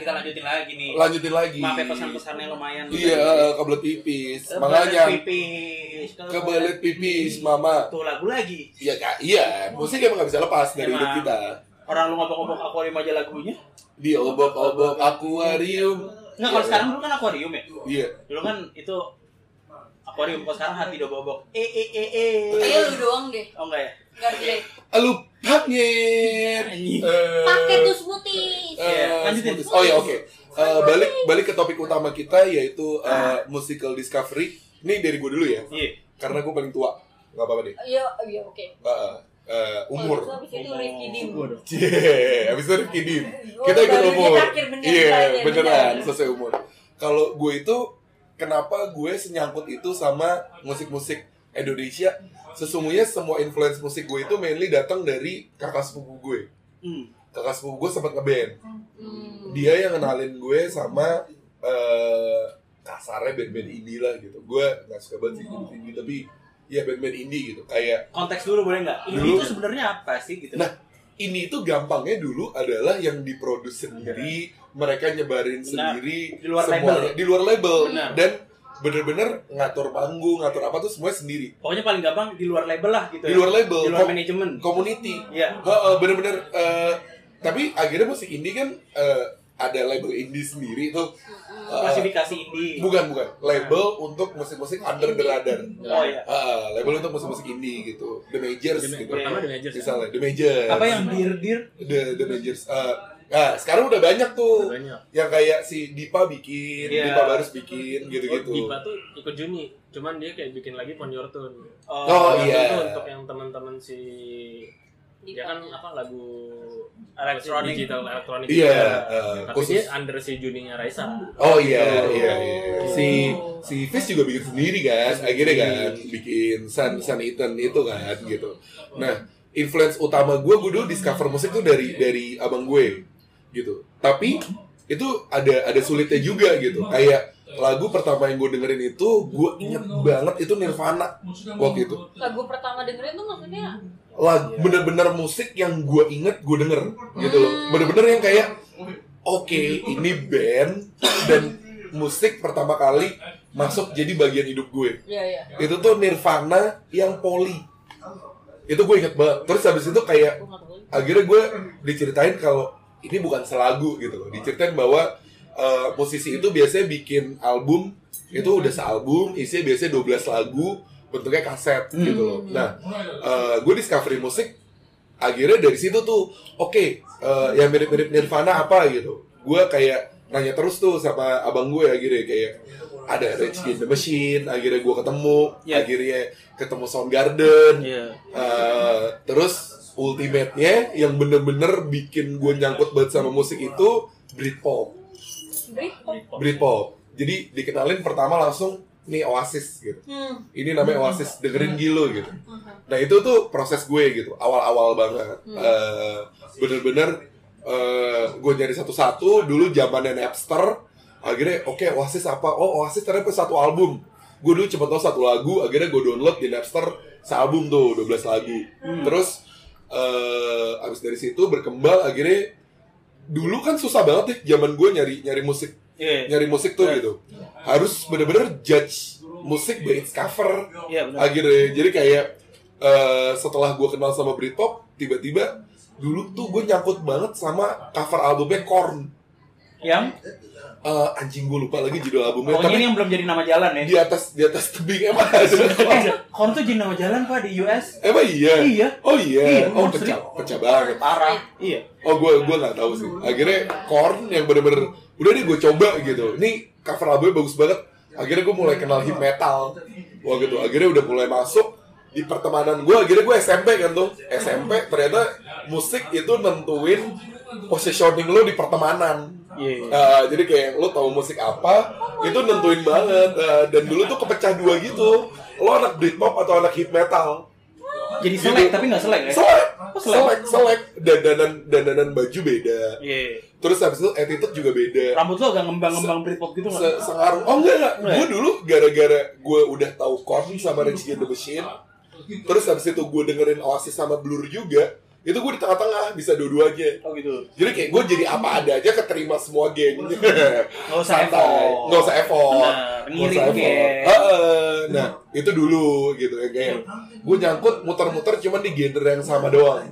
kita lanjutin lagi nih. lanjutin lagi Maaf ya pesan-pesannya lumayan. iya kebelet pipis Kebelet makanya pipis. kebelet pipis mama Tuh lagu lagi. iya kak iya musik emang gak bisa lepas dari hidup kita Orang lu ngobok-ngobok akuarium aja lagunya. di obok-obok akuarium Enggak, kalau sekarang dulu kan akuarium ya. iya Dulu kan itu akuarium, kalau sekarang hati dobobok. Eh eh eh eh. Kayaknya lu doang deh. Oh enggak ya? Enggak deh. lu paknya Anjing. Pakai tuh smoothies. Iya, oh ya oke Eh, balik balik ke topik utama kita yaitu eh, musical discovery ini dari gue dulu ya Iya. karena gue paling tua nggak apa-apa deh Iya, iya oke. Eh, eh, umur gitu habis itu Rifki Dim. Cie, habis itu Rifki Dim. Oh, Kita ikut umur. Iya, bener, beneran bener. sesuai umur. Kalau gue itu kenapa gue senyangkut itu sama musik-musik Indonesia? Sesungguhnya semua influence musik gue itu mainly datang dari kakak sepupu gue. Hmm. Kakak sepupu gue sempat ngeband. Hmm. Dia yang kenalin gue sama eh kasarnya band-band indie lah gitu. Gue nggak suka banget sih band indie, tapi ya band-band indie gitu. Kayak Konteks dulu boleh nggak? Ini Dulu. itu sebenarnya apa sih gitu? Nah, ini itu gampangnya dulu adalah yang diproduksi sendiri, mereka nyebarin Benar. sendiri, Di luar semuanya- label ya? di luar label, Benar. dan bener-bener ngatur panggung, ngatur apa tuh semuanya sendiri, Pokoknya paling gampang di luar label lah gitu. di ya. luar label, Di luar kom- manajemen. community, Iya. Heeh, bener-bener. eh, tapi akhirnya musik indie kan eh, ada label indie sendiri tuh, Eh, Klasifikasi indie. bukan bukan label untuk musik-musik under the radar. Oh iya. Heeh, label untuk musik-musik indie gitu, The Majors The Ma- gitu. pertama The Majors ya? Misalnya The Majors. Apa yang dir dir? The The Majors. Eh, nah, sekarang udah banyak tuh banyak yang kayak si Dipa bikin, Iya. Dipa Barus bikin gitu-gitu. Oh, Dipa tuh ikut Juni cuman dia kayak bikin lagi Pon Your Tune Oh, Your iya. Tuh untuk yang teman-teman si dia kan apa lagu Elektronik. digital elektronik Iya, gitu. eh, tapi khusus- dia under si Juninya Raisa Oh iya, iya, iya. Si si Fish juga bikin sendiri kan, akhirnya kan bikin Sun Sun Eaton itu kan gitu. Nah, influence utama gue, gue dulu discover musik tuh dari dari abang gue gitu. Tapi itu ada ada sulitnya juga gitu. Kayak lagu pertama yang gue dengerin itu, gue inget banget itu Nirvana waktu itu. Lagu pertama dengerin tuh maksudnya lagu bener-bener musik yang gue inget gue denger gitu loh bener-bener yang kayak oke ini band dan musik pertama kali masuk jadi bagian hidup gue Iya, iya. itu tuh Nirvana yang poli itu gue inget banget terus habis itu kayak akhirnya gue diceritain kalau ini bukan selagu gitu loh diceritain bahwa eh, musisi itu biasanya bikin album itu udah sealbum isinya biasanya 12 lagu bentuknya kaset gitu loh nah eh, gue discovery musik akhirnya dari situ tuh oke eh, yang mirip-mirip Nirvana apa gitu gue kayak nanya terus tuh sama abang gue akhirnya kayak ada Rage Against the Machine akhirnya gue ketemu Iya. akhirnya ketemu Soundgarden Iya. Eh, terus ultimate-nya yang bener-bener bikin gue nyangkut banget sama musik itu Britpop. Britpop. Britpop. Jadi dikenalin pertama langsung nih Oasis gitu. Hmm. Ini namanya Oasis dengerin Gilo gitu. Nah itu tuh proses gue gitu, awal-awal banget. Eh, bener-bener eh, gue nyari satu-satu. Dulu zamannya Napster. Akhirnya oke Oasis apa? Oh Oasis ternyata satu album. Gue dulu cuma tau satu lagu. Akhirnya gue download di Napster sealbum tuh 12 lagu. Terus eh abis dari situ berkembang akhirnya dulu kan susah banget deh zaman gue nyari nyari musik. Iya. nyari musik tuh gitu. Harus bener-bener judge musik by its cover. Iya benar. akhirnya jadi kayak eh, setelah gue kenal sama Britpop tiba-tiba dulu tuh gue nyangkut banget sama cover albumnya Korn. Yang Eh, anjing gue lupa lagi judul albumnya pokoknya ini yang belum jadi nama jalan ya. di atas di atas tebing emang ada Eh, Korn tuh jadi nama jalan pak di US. emang iya Iya. oh iya, Iya, oh pecah pecah banget Parah. Iya. Oh gue gue nggak tahu sih. Akhirnya Korn yang bener-bener udah deh gue coba gitu. Ini cover albumnya bagus banget. Akhirnya gue mulai kenal hip metal. Wah gitu. Akhirnya udah mulai masuk di pertemanan gue. Akhirnya gue SMP kan tuh. SMP ternyata musik itu nentuin positioning lo di pertemanan. Iya. Eh, jadi kayak lo tahu musik apa itu nentuin banget. Eh, dan dulu tuh kepecah dua gitu. Lo anak Britpop atau anak hip metal? Jadi selek tapi nggak selek ya. Selek, Oh, selek. selek, selek. Dandanan dandanan baju beda. Iya. Terus habis itu attitude juga beda. Rambut lo agak ngembang-ngembang Britpop gitu Se nggak? Sengaruh. Oh enggak enggak. Enggak. Gue dulu gara-gara gue udah tahu Korn sama Rage Against the Machine. Terus habis itu gue dengerin Oasis sama Blur juga. Itu gue di tengah-tengah bisa dua-duanya. Oh gitu. jadi kayak gue jadi apa ada aja keterima semua geng. Nggak usah Santai. effort. nggak usah effort. Nggak usah effort. nah itu dulu gitu ya kayak gue nyangkut muter-muter cuman di genre yang sama doang.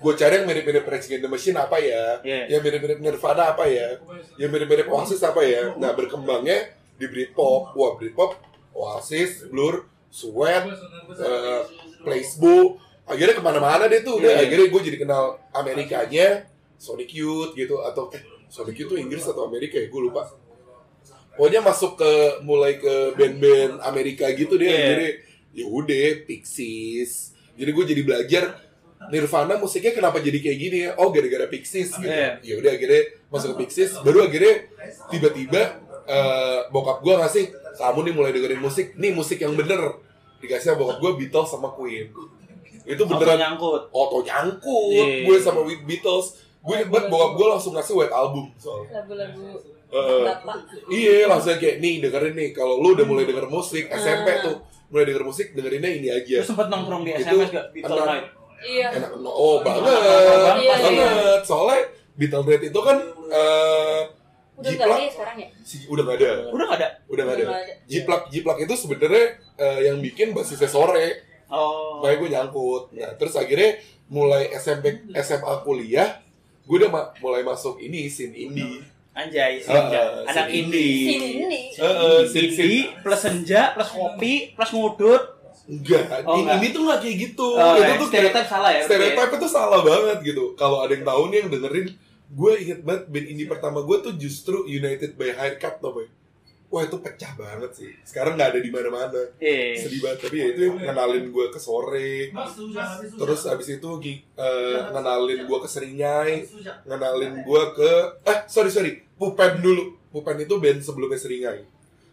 Gue cari yang mirip-mirip Rage Against the Machine apa ya? Iya. yang mirip-mirip Nirvana apa ya? Yang mirip-mirip Oasis apa ya? Nah berkembangnya di Britpop. Wah Britpop Oasis Blur Sweat eh, Placebo akhirnya ke mana-mana deh tuh. Udah Iya. akhirnya gue jadi kenal Amerikanya. Sonic Youth gitu atau eh, Sonic Youth tuh Inggris atau Amerika ya? Gue lupa. Pokoknya masuk ke mulai ke band-band Amerika gitu deh Iya. akhirnya ya udah Pixies. Jadi gue jadi belajar Nirvana musiknya kenapa jadi kayak gini ya? Oh gara-gara Pixies gitu. Iya. ya udah akhirnya masuk ke Pixies. Baru akhirnya tiba-tiba eh, bokap gue ngasih kamu nih mulai dengerin musik. Nih musik yang bener. Dikasih sama bokap gue Beatles sama Queen itu Auto beneran nyangkut. auto nyangkut Iya. gue sama with Beatles gue inget banget bokap gue langsung ngasih white album soalnya Lagu-lagu Heeh. bapak. Iya langsung kayak nih dengerin nih kalau lu udah mulai denger musik SMP Ah. tuh mulai denger musik dengerinnya ini aja Lu sempet nongkrong di Itu SMS gak? Beatle enak. Night. Iya. enak oh banget Iya, banget soalnya Beatle Night itu kan eh Udah nggak jiplak ada ya sekarang ya? si- udah gak ada Udah gak ada? udah gak ada Udah nggak ada. jiplak jiplak itu sebenarnya eh, yang bikin basisnya sore Oh. makanya gue nyangkut nah terus akhirnya mulai SMP SMA kuliah gue udah ma- mulai masuk ini scene indie Anjay, senja. ah, Anak indie. Ini. Heeh, scene Indie plus senja plus kopi plus ngudut. enggak Oh, ini, enggak. ini tuh nggak kayak gitu Oh, itu ya, tuh kayak stereotip salah ya. stereotype itu salah banget gitu kalau ada yang tahu nih yang dengerin gue inget banget band indie pertama gue tuh justru United by Haircut tau boy wah itu pecah banget sih. Sekarang nggak ada di mana-mana. Eh. sedih banget. Tapi ya itu yang ngenalin gue ke sore. Terus abis itu eh, ngenalin gue ke Seringai. Ngenalin gue ke eh sorry sorry. Pupen dulu. Pupen itu band sebelumnya Seringai.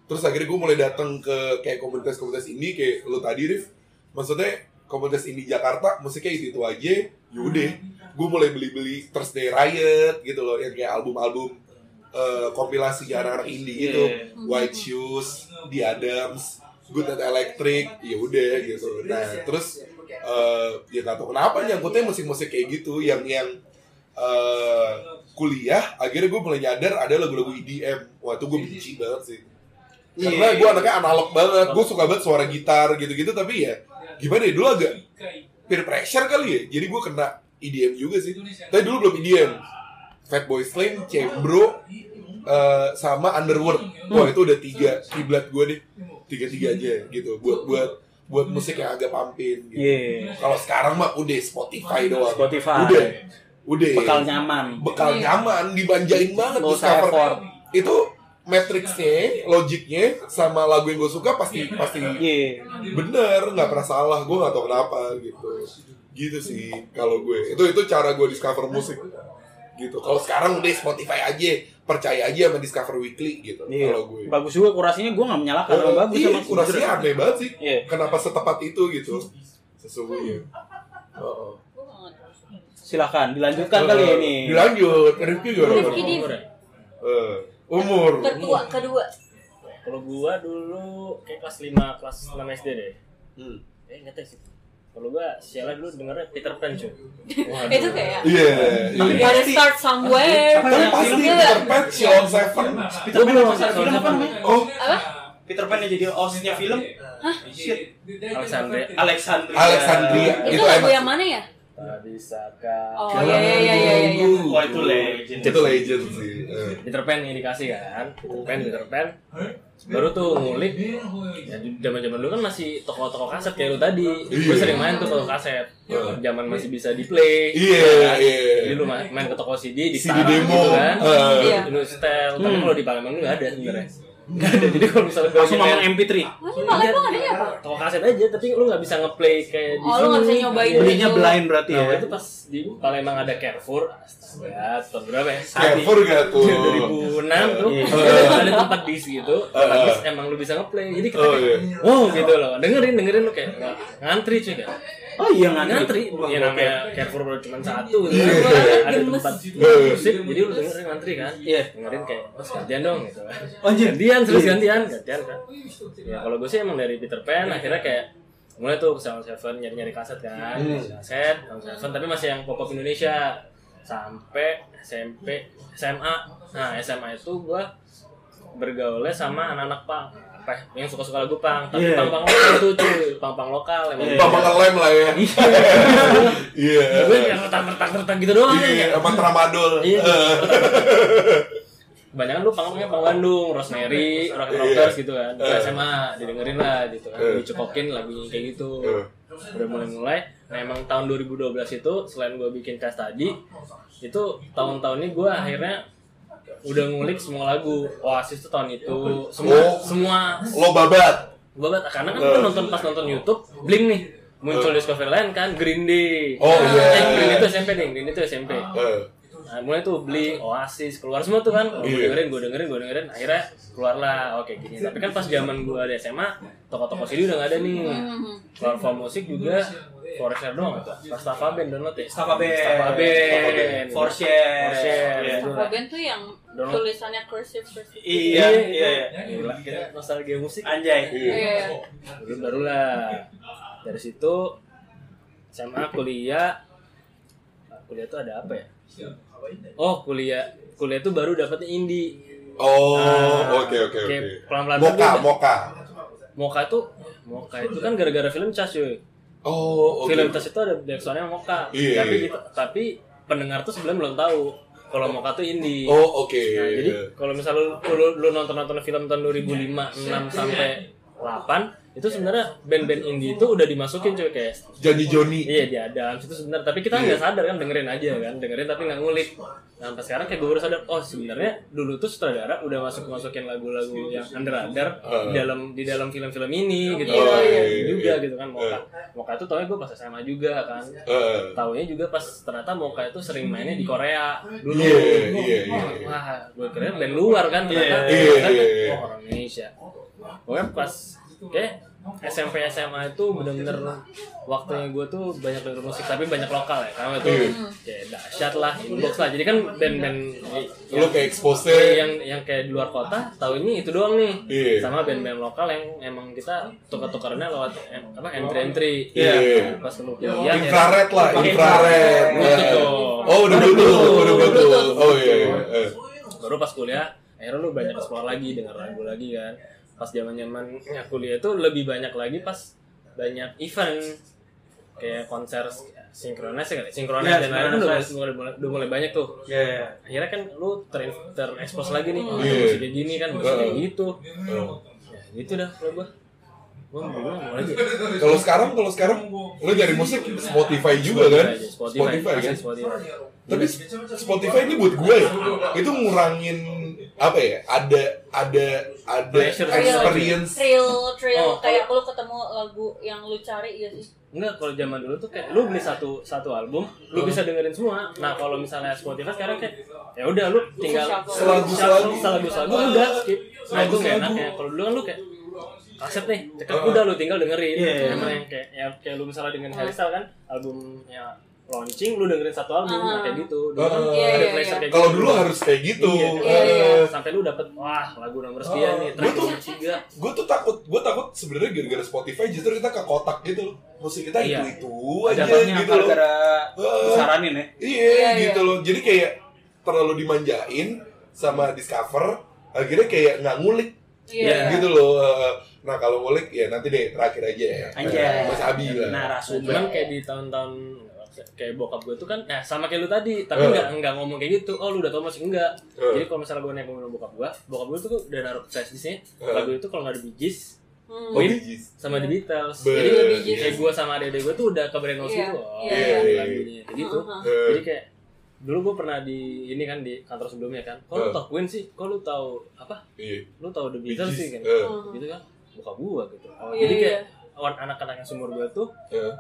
Terus akhirnya gue mulai datang ke kayak komunitas-komunitas ini kayak lu tadi Rif. Maksudnya komunitas ini Jakarta musiknya itu itu aja yaudah gue mulai beli-beli Thursday Riot gitu loh yang kayak album-album eh, kompilasi anak-anak indie gitu Iya. White Shoes, The Adams, Good Night Electric, ya udah gitu. Nah terus eh ya nggak tahu kenapa nyangkutnya musik-musik kayak gitu yang yang eh kuliah akhirnya gue mulai nyadar ada lagu-lagu EDM. Wah itu gue benci banget sih. Karena Iya. gue anaknya analog banget, gue suka banget suara gitar gitu-gitu tapi ya gimana ya dulu agak peer pressure kali ya. Jadi gue kena EDM juga sih. Tapi dulu belum EDM. Fatboy Slim, Cembro, eh, sama Underworld. Wah itu udah tiga kiblat gue deh. Tiga-tiga aja gitu. Buat buat buat musik yang agak pampin. Gitu. Iya. Kalau sekarang mah udah Spotify doang. Spotify. Udah. Udah. Bekal nyaman. Bekal nyaman, dibanjain banget usah discover. effort. Itu matrixnya, logiknya, sama lagu yang gue suka pasti pasti Iya. bener nggak pernah salah gue nggak tahu kenapa gitu gitu sih kalau gue itu itu cara gue discover musik gitu kalau sekarang udah Spotify aja percaya aja sama Discover Weekly gitu Iya. kalau gue Bagus juga kurasinya gue gak menyalahkan. Eh, bagus iya, emang. kurasinya aneh banget sih Iya. kenapa setepat itu gitu sesungguhnya Oh, oh. Nggak. Silahkan dilanjutkan kali ya ini. dilanjut Rifki gimana Rifki di- Umur? Eh, umur Kedua, kedua. Kalau gua dulu kayak kelas 5, kelas 6 SD deh. Hmm. Eh, nggak tahu sih. Kalau gua sialan dulu dengernya Peter Pan cuy. Itu kayak iya Tapi iya. gotta pasti- start somewhere. Apa tapi pasti? Peter Pan Sean Seven Peter Pan yang pasar film apa namanya? oh Apa? Peter Pan yang jadi hostnya film. Shit. Alexandria. Alexandria. Alexandria. Itu Itu lagu yang mana ya? Tak bisakah. Oh iya iya iya iya iya. Wah itu legend. itu legend sih Eh. Peter Pan yang dikasih kan. Peter Pan, Peter Pan. Baru tuh ngulik. Ya zaman-zaman dulu kan masih toko-toko kaset kayak lu tadi. Gue Iya. sering main tuh toko kaset. Iya. Zaman masih bisa di play. Iya, kan? iya. Jadi lu ma- main ke toko CD di CD demo. gitu kan. Eh. Iya. Lu setel. Tapi Hmm. kalau di Palembang nggak ada sebenarnya. Nggak ada. Jadi kalau misalnya gua Langsung ngomong MP3. Oh, ini Palembang adanya apa? toko kaset aja tapi lu nggak bisa ngeplay kayak di Oh, lu nggak sini. bisa nyobain. Belinya blind berarti Nah, ya. itu pas di Palembang ada Carrefour, astaga, tahun berapa ya? Carrefour gak tuh 2006 tuh Iya. ada tempat dis tempat uh. dis emang lu bisa ngeplay. Jadi kita Oh, kayak, iya. wow gitu loh, dengerin dengerin lu kayak ngantri cuy. Oh iya Ngantri, Wah, ya oke. namanya Carrefour baru cuma satu gitu. Iya. Ada- tempat Iya. musik, jadi lu dengerin ngantri kan. Iya. Dengerin kayak, mas gantian dong gitu kan. Anjir. Gantian, terus Iya. gantian, gantian kan. Ya kalau gue sih emang dari Peter Pan, akhirnya kayak mulai tuh ke Sound Seven nyari nyari kaset kan kaset Sound Seven tapi masih yang pop pop Indonesia sampai SMP SMA nah SMA itu gua bergaulnya sama anak-anak pang ya, yang suka-suka lagu pang tapi Iya. pang-pang lokal tuh cuy pang-pang lokal emang Iya. Bapak ngelem lah ya. Iya. gue yang retak-retak gitu doang Iya, ya sama tramadol. Iya. Kebanyakan lu pangnya pang Bandung, Rosemary, Rock Iya. Rockers gitu kan. Eh. SMA didengerin lah gitu kan. Dicekokin lagu kayak gitu. Udah mulai-mulai. Nah emang tahun 2012 itu selain gue bikin cast tadi, itu tahun-tahun ini gue akhirnya udah ngulik semua lagu Oasis tuh tahun itu semua Oh. semua Lo babat. banget karena kan gue nonton pas nonton YouTube Blink nih muncul Discovery Line kan Green Day Oh, iya. eh Green Day itu SMP deh Green Day itu SMP Eh, Nah, mulai tuh beli Oasis keluar semua tuh kan. Gue Iya. dengerin, gue dengerin, gue dengerin. Akhirnya keluarlah oke gini. Tapi kan pas zaman gue ada SMA, toko-toko CD udah gak ada nih. Platform musik juga Forester doang Staffa Band download ya. Staffa Band. Staffa Band. For share. For share. Iya. Gitu. Bagian tuh yang Download. tulisannya cursive cursive. Iya, iya, iya. Gila, kita nostalgia musik. Anjay. Iya. Iya. Baru barulah. Dari situ SMA kuliah kuliah tuh ada apa ya? Oh kuliah kuliah tuh baru dapetnya indie. Oh, Nah, oke oke oke. pelan-pelan Moka, moka. Moka itu Moka itu kan gara-gara film Cas cuy. Oh, oke. Film Cas itu ada backsoundnya Moka. Iya, Tapi iya. gitu, tapi pendengar tuh sebenarnya belum tahu kalau Moka tuh indie. Oh, oke. Nah, jadi kalau misalnya lu, lu, lu nonton-nonton film tahun 2005, 6 sampai 8 itu sebenarnya band-band indie itu udah dimasukin cuy kayak Janji Joni. Iya di Adams itu sebenarnya tapi kita nggak sadar kan dengerin aja kan dengerin tapi nggak ngulik. Nah sampai sekarang kayak gue baru sadar oh sebenarnya dulu tuh sutradara udah masuk masukin lagu-lagu yang under radar Uh. di dalam di dalam film-film ini gitu. Oh, iya, iya, juga iya. gitu kan Moka. Moka itu taunya gue pas SMA juga kan. Eh, taunya juga pas ternyata Moka itu sering mainnya di Korea. Dulu. Iya, Gua, iya, iya. wah gue kira band luar kan ternyata. Iya, ternyata iya, iya. oh orang Indonesia. Pokoknya pas kayak SMP SMA itu bener-bener waktunya gue tuh banyak denger musik tapi banyak lokal ya karena itu Iya. kayak dahsyat lah inbox lah jadi kan band-band Lu kayak expose yang yang kayak di luar kota tahu ini itu doang nih Iya. sama band-band lokal yang emang kita tukar-tukarnya lewat apa entry entry Iya. pas lu kuliah ya, infrared lah, infrared. Dong. Oh, udah bluetooth, udah bluetooth. Oh iya. iya. Baru pas kuliah akhirnya lu banyak explore lagi denger lagu lagi kan pas zaman zamannya kuliah itu lebih banyak lagi pas banyak event. Kayak konser sinkronis ya kali. Sinkronis Ya, dan lain-lain kan udah, mulai, udah mulai banyak tuh. Iya, iya. akhirnya kan lu ter terekspos lagi nih. Oh, Iya. musik kayak gini kan musik kayak gitu. Ya gitu dah kalau gua. Gua mau bilang mau lagi. Kalau sekarang, kalau sekarang lu nyari musik Spotify juga kan? Spotify, Spotify. Kan? Spotify. Tapi Spotify ini buat gue ya, itu ngurangin apa ya? Ada ada ada Pressure. experience. Trail trail Oh, kayak lu ketemu lagu yang lu cari ya sih. Enggak, kalau zaman dulu tuh kayak lu beli satu satu album, lu bisa dengerin semua. Nah, kalau misalnya Spotify sekarang kayak ya udah lu tinggal Selagu-selagu. selagu-selagu udah skip. Nah, itu kayak enaknya. Kalau dulu kan lu kayak kaset nih, cekak Uh-uh. udah lu tinggal dengerin. Iya, iya. Emang yang kayak ya, kayak lu misalnya dengan Harry Styles kan albumnya launching lu dengerin satu album nah, kayak gitu. Dulu kan. Iya, ada iya, iya. kayak Kalau gitu. dulu harus kayak gitu. Iya, Iya, iya. sampai lu dapet wah lagu nomor sekian nih, track Gua tuh- tiga. Gue tuh takut, gue takut sebenarnya gara-gara Spotify justru kita ke kotak gitu loh. Musik kita Iya. itu itu aja gitu loh. gara-gara Heeh. disaranin ya. Iya, Iya, gitu loh. Jadi kayak terlalu dimanjain sama Discover, akhirnya kayak nggak ngulik Iya. gitu loh. Nah kalau ngulik ya nanti deh terakhir aja ya. Anjay. Mas Abi lah. Nah, rasu cuman kayak di tahun-tahun kayak bokap gue tuh kan nah sama kayak lu tadi tapi nggak nggak ngomong kayak gitu oh lu udah tau masih enggak Eh. jadi kalau misalnya gue naik mobil bokap gue bokap gue tuh udah naruh flash disknya Eh. lagu itu kalau nggak ada Gees Hmm. Oh, sama The Beatles Be- jadi kayak gue sama adik-adik gue tuh udah ke brainwash Iya, gitu oh iya, iya. lagunya kayak gitu Uh-huh. Eh, jadi kayak dulu gue pernah di ini kan di kantor sebelumnya kan kok lu Eh. tau Queen sih kok lu tau apa iya. lu tau The Beatles sih kan Eh, gitu kan bokap gue gitu oh, Iya, jadi iya. kayak awan- anak-anak yang sumur gue tuh eh.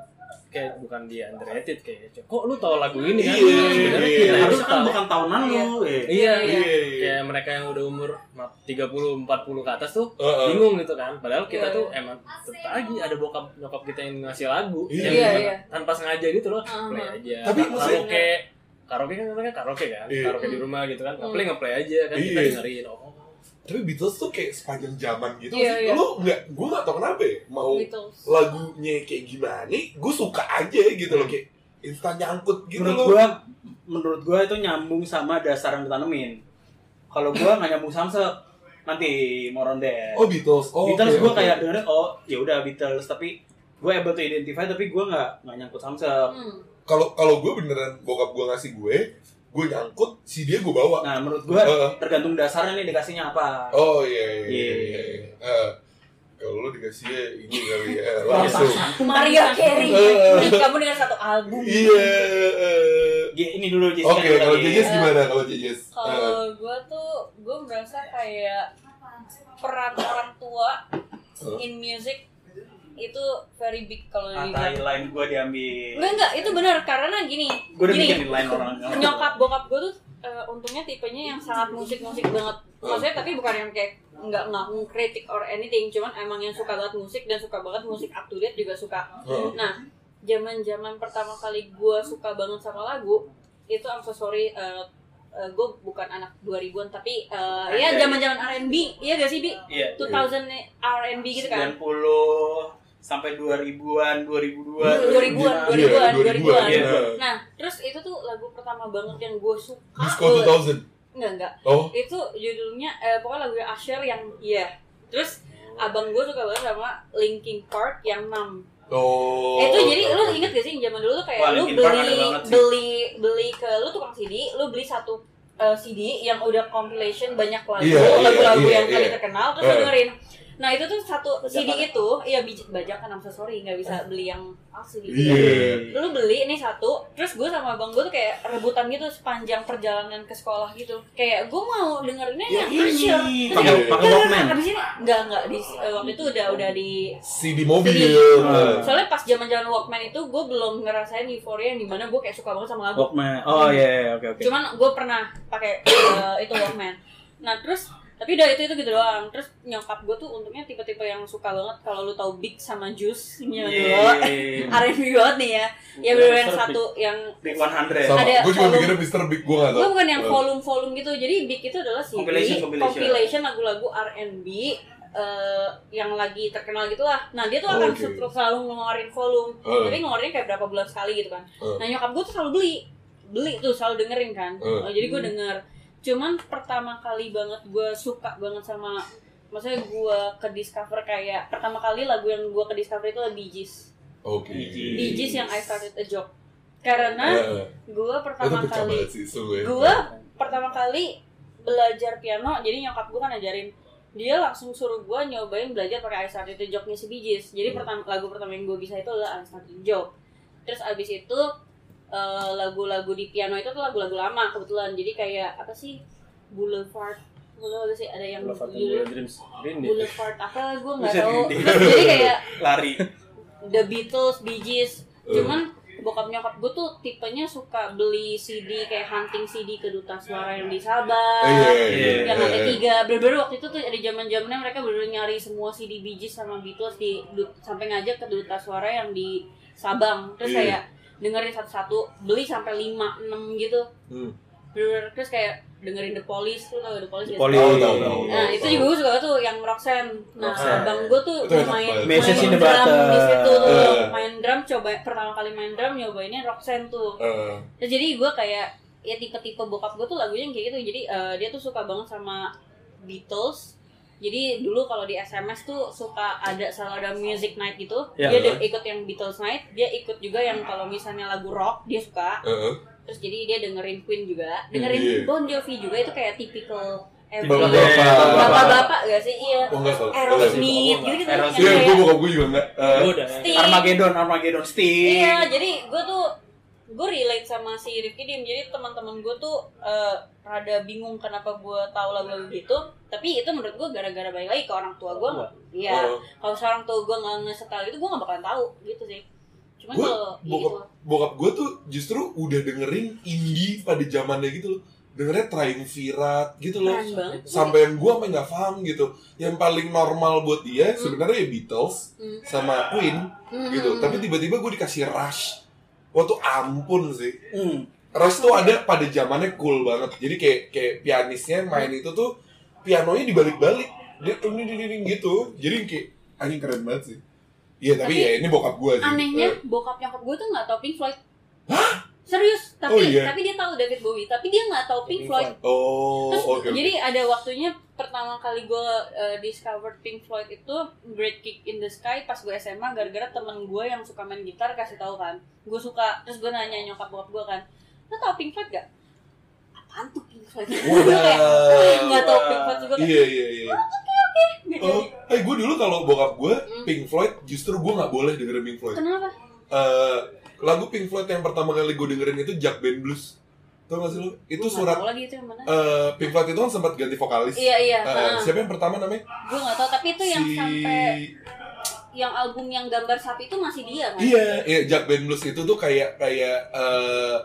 Kayak bukan dia underrated kayak kok lu tahu lagu ini kan Iya, sebenarnya iya. kita harus harusnya kan tahu bukan tahunan lu. iya Iya, iya. kayak mereka yang udah umur maaf, 30 40 ke atas tuh bingung gitu kan padahal kita Iya, tuh iya. emang tetap lagi ada bokap nyokap kita yang ngasih lagu Iya. yang Iya, iya. tanpa sengaja gitu loh play aja Tapi karaoke karaoke kan namanya karaoke kan Iya. karaoke di rumah gitu kan Hmm. ngeplay ngeplay aja kan kita Iya. dengerin oh tapi Beatles tuh kayak sepanjang zaman gitu Iya, sih iya. lu nggak gue nggak tau kenapa ya mau Beatles. lagunya kayak gimana gue suka aja gitu loh kayak instan nyangkut gitu menurut loh gua menurut gua itu nyambung sama dasar yang ditanemin kalau gua nggak nyambung samse nanti mau ronde oh Beatles oh Beatles oke, gua oke. kayak dengerin oh ya udah Beatles tapi gue able to identify tapi gue nggak nggak nyangkut samse Hmm. kalau kalau gue beneran bokap gue ngasih gue gue nyangkut si dia gue bawa nah menurut gue Heeh. tergantung dasarnya nih dikasihnya apa oh iya iya iya, Iya. iya, iya. Eh, kalau lu dikasih ini kali ya langsung Maria Carey. Eh. Kamu dengan satu album. iya eh. Ye, ini dulu Jessica oke dulu kalau lagi. Jejes gimana kalau Eh, Kalau gue tuh, gue merasa kayak peran orang tua in music itu very big kalau Ah, dibilang. line gue diambil Enggak enggak, itu benar karena gini. gue udah gini, bikin di line orang nyokap bokap gue tuh eh, untungnya tipenya yang sangat musik musik banget maksudnya tapi bukan yang kayak nggak nggak kritik or anything cuman emang yang suka banget musik dan suka banget musik up to date juga suka Heeh. nah zaman zaman pertama kali gue suka banget sama lagu itu I'm so sorry gue bukan anak 2000-an tapi eh, ya Oke. zaman zaman R&B iya gak sih bi iya 2000 R&B gitu kan 90 sampai 2000-an 2002 2000-an, Iya, 2000-an, 2000-an. 2000-an. Iya. Nah, terus itu tuh lagu pertama banget yang gue suka. Disco banget. 2000 Enggak, enggak. oh Itu judulnya, eh, pokoknya lagu Asher yang iya. Terus abang gue suka banget sama Linkin Park yang 6 oh itu jadi lu inget gak sih zaman dulu tuh kayak Wah, lu beli beli beli ke lu tukang CD, lu beli satu eh, CD yang udah compilation banyak lagu, Iya, iya, lagu-lagu iya, yang kali iya. terkenal terus Eh. lu dengerin. Nah itu tuh satu CD Bajakan. itu, iya bajakan I'm so sorry nggak bisa beli yang asli gitu. iya Lu beli ini satu, terus gue sama abang gue tuh kayak rebutan gitu sepanjang perjalanan ke sekolah gitu. Kayak gue mau dengerinnya Ya yang. Terus Pakai- kayak, pakai Walkman. Habis ini enggak enggak di eh, waktu itu udah udah di CD mobil CD. Eh. Soalnya pas zaman zaman Walkman itu gue belum ngerasain euforia yang di mana gue kayak suka banget sama lagu. Walkman oh iya iya, oke oke Cuman gue pernah pakai eh, itu Walkman. Nah terus tapi udah itu itu gitu doang. Terus nyokap gue tuh untungnya tipe-tipe yang suka banget kalau lu tahu Big sama Juice nya Yeay. R&B banget nih ya. Ya bener yang satu yang Big 100 sama Ada gue juga volume. mikirnya Mr. Big gue gak tau gue bukan yang Eh. volume-volume gitu. Jadi Big itu adalah CD Compilation, compilation. compilation lagu-lagu R&B eh, yang lagi terkenal gitu lah. Nah dia tuh akan Oke. sel- selalu ngeluarin volume, Eh. tapi ngeluarin kayak berapa bulan sekali gitu kan. Eh. Nah nyokap gue tuh selalu beli, beli tuh selalu dengerin kan. Eh. Oh, jadi gue denger. Cuman pertama kali banget gue suka banget sama, maksudnya gue ke discover kayak pertama kali lagu yang gue ke discover itu adalah Bee Gees. oke. Bee Gees yang I Started a Joke. Karena Eh, gue pertama kali ya. gue pertama kali belajar piano jadi nyokap gue kan ngajarin dia langsung suruh gue nyobain belajar pakai I Started to Joke-nya si Bee Gees. jadi Hmm. pertama lagu pertama yang gue bisa itu adalah I Started to Joke terus abis itu eh, lagu-lagu di piano itu tuh lagu-lagu lama kebetulan jadi kayak apa sih Boulevard Boulevard sih ada yang Dreams Green Day. Boulevard apa gue nggak tahu jadi kayak lari The Beatles, Bee Gees. Eh. Cuman bokap nyokap gue tuh tipenya suka beli CD kayak hunting CD ke duta suara yang di Sabah. Eh, iya, iya, Iya. Yang iya. ada tiga, bener-bener waktu itu tuh ada zaman zamannya mereka bener nyari semua CD Bee Gees sama Beatles di sampai ngajak ke duta suara yang di Sabang. Terus Iya. kayak dengerin satu-satu, beli sampai 5 6 gitu. Hmm. Terus kayak dengerin The Police, lu tau The Police The? Police. Tahu, Nah itu juga gue suka tuh yang Roxanne. Nah Roxanne. abang gue tuh Itu main, main drum di situ tuh. Eh. Main drum coba pertama kali main drum nyobainnya Roxanne tuh. Eh, Terus jadi gue kayak ya tipe-tipe bokap gue tuh lagunya kayak gitu. Jadi eh, dia tuh suka banget sama Beatles. Jadi dulu kalau di SMS tuh suka ada selalu ada music night gitu. Ya. Dia ada ikut yang Beatles night, dia ikut juga yang kalau misalnya lagu rock dia suka. eh, eh. Terus jadi dia dengerin Queen juga, dengerin Iya. Bon Jovi juga itu kayak tipikal Bapak-bapak. bapak-bapak gak sih? Iya. Oh enggak salah. Aerosmith gitu gitu Aerosmith. Iya, gue bokap gue juga enggak. Armageddon Armageddon Sting Iya, jadi gue tuh gue relate sama si Rifki Dim. Jadi teman-teman gue tuh eh, rada bingung kenapa gue tahu lagu-lagu gitu. Tapi itu menurut gue gara-gara balik lagi ke orang tua gue. Iya. Oh. Kalau seorang tua gue nggak ngesetel itu gue nggak bakalan tahu gitu sih. Cuman Gua kalau ya bokap gitu. bokap gue tuh justru udah dengerin indie pada zamannya gitu loh. Dengernya Triumvirat gitu loh. Keren. Sampai yang gue sampai nggak paham gitu. Yang paling normal buat dia Hmm. sebenarnya ya Beatles Hmm. sama Queen Hmm. gitu. Tapi tiba-tiba gue dikasih Rush. Waktu ampun sih. Hmm. Rush tuh ada pada zamannya cool banget. Jadi kayak kayak pianisnya main itu tuh pianonya dibalik-balik dia ding gitu jadi kayak anjing keren banget sih iya tapi, Tapi ya ini bokap gue sih Anehnya Eh, bokap nyokap gue tuh nggak tahu Pink Floyd. Serius, tapi Oh, iya? tapi dia tahu David Bowie, tapi dia nggak tahu Pink Pink Floyd. oh Terus oke oke. jadi ada waktunya pertama kali gue uh, discovered Pink Floyd itu Great Kick in the Sky pas gue SMA gara-gara temen gue yang suka main gitar kasih tahu kan gue suka terus gue nanya nyokap bokap gue kan lo tau Pink Floyd gak? apaan tuh Pink Floyd? gue kayak "Wah, nggak tau Pink Floyd juga iya iya iya Oh, jadi. eh gue dulu kalau bokap gue Hmm. Pink Floyd justru gue nggak boleh dengerin Pink Floyd. kenapa? Eh, lagu Pink Floyd yang pertama kali gue dengerin itu Jack Band Blues. Tau gak sih lu? Itu Gua surat lagi itu yang mana eh, Pink Floyd itu kan sempat ganti vokalis. iya iya Eh, siapa yang pertama namanya? gue nggak tahu tapi itu yang si sampai yang album yang gambar sapi itu masih dia kan Iya, iya Jack Band Blues itu tuh kayak kayak eh,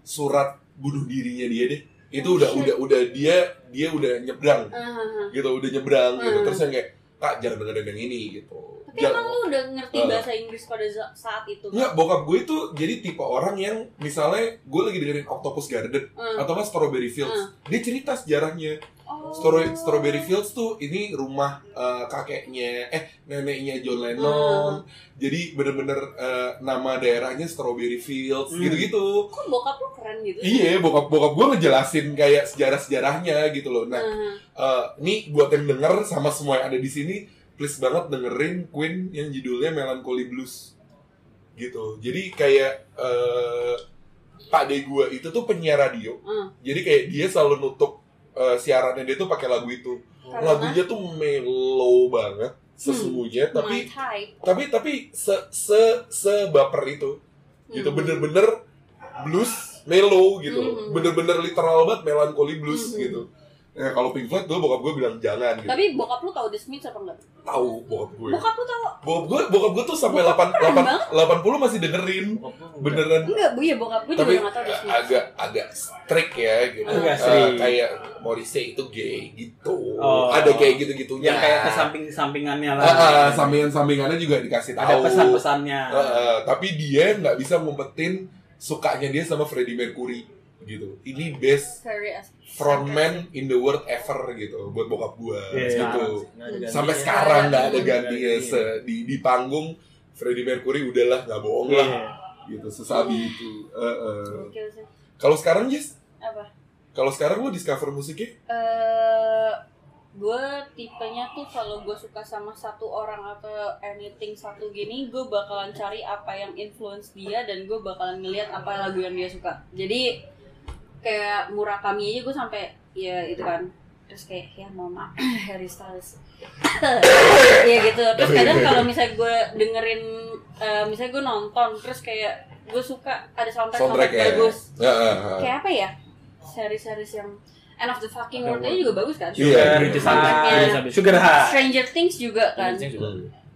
surat bunuh dirinya dia deh. Itu udah Shit. udah udah dia dia udah nyebrang ah, ah. gitu, udah nyebrang gitu. Hmm. Terus yang kayak kak jangan dengerin yang ini gitu. Tapi emang lu udah ngerti Eh. bahasa Inggris pada saat itu Enggak, bokap gue itu jadi tipe orang yang misalnya gue lagi dengerin Octopus Garden Hmm. atau Strawberry Fields, dia cerita sejarahnya. Oh. Strawberry, Strawberry Fields tuh ini rumah eh, kakeknya, eh neneknya John Lennon. Jadi bener-bener eh, nama daerahnya Strawberry Fields, Hmm. gitu-gitu. kok bokap lu keren gitu Iya, bokap bokap gue ngejelasin kayak sejarah-sejarahnya gitu loh. Nah, Nah, eh, nih buat yang denger sama semua yang ada di sini, please banget dengerin Queen yang judulnya Melancholy Blues. Gitu. Jadi kayak eh Pak De gua itu tuh penyiar radio. Hmm. Jadi kayak dia selalu nutup eh, siarannya dia tuh pakai lagu itu. Karena? Lagunya tuh mellow banget sesungguhnya, tapi my type tapi tapi se se sebaper itu. Gitu Hmm. bener-bener blues mellow gitu. Hmm. Bener-bener literal banget melancholy blues Hmm. gitu. Ya kalau Pink Floyd dulu bokap gue bilang jangan gitu. tapi bokap lu tahu The Smiths apa enggak Tahu bokap gue. bokap lu tahu Bokap gue bokap gue tuh sampai 8 keren 8 banget. 80 masih dengerin. Beneran. enggak bu ya bokap gue juga Tapi nggak tahu The Smiths agak agak strict ya gitu. Agak strict. kayak Morrissey itu gay gitu. Oh. Ada kayak gitu-gitunya. yang kayak ke samping-sampingannya lah. Ah, ah, sampingan-sampingannya juga dikasih tahu. Ada pesan-pesannya. Ah, ah, tapi dia nggak bisa ngumpetin sukanya dia sama Freddie Mercury gitu. Ini best frontman in the world ever gitu buat bokap gua Iya. gitu. Ada Sampai sekarang nggak ada gantinya di di panggung Freddie Mercury udahlah nggak bohong Iya. lah gitu sesabi itu. Eh, eh. Gokil sih. Kalau sekarang Jess, apa kalau sekarang lu discover musiknya eh gue tipenya tuh kalau gue suka sama satu orang atau anything satu gini gue bakalan cari apa yang influence dia dan gue bakalan ngeliat apa lagu yang dia suka jadi kayak Murakami aja gue sampai ya itu kan. Terus kayak ya mama Harry Styles. Ya gitu. Terus kadang kalau misalnya gue dengerin eh, misalnya gue nonton terus kayak gue suka ada soundtrack soundtrack soundtrack ya. bagus. Ya, kayak apa ya? Series-series yang End of the Fucking World aja juga bagus kan? Iya. Sugar, Soundtracknya. High, Sugar High. Stranger Things juga kan? Juga.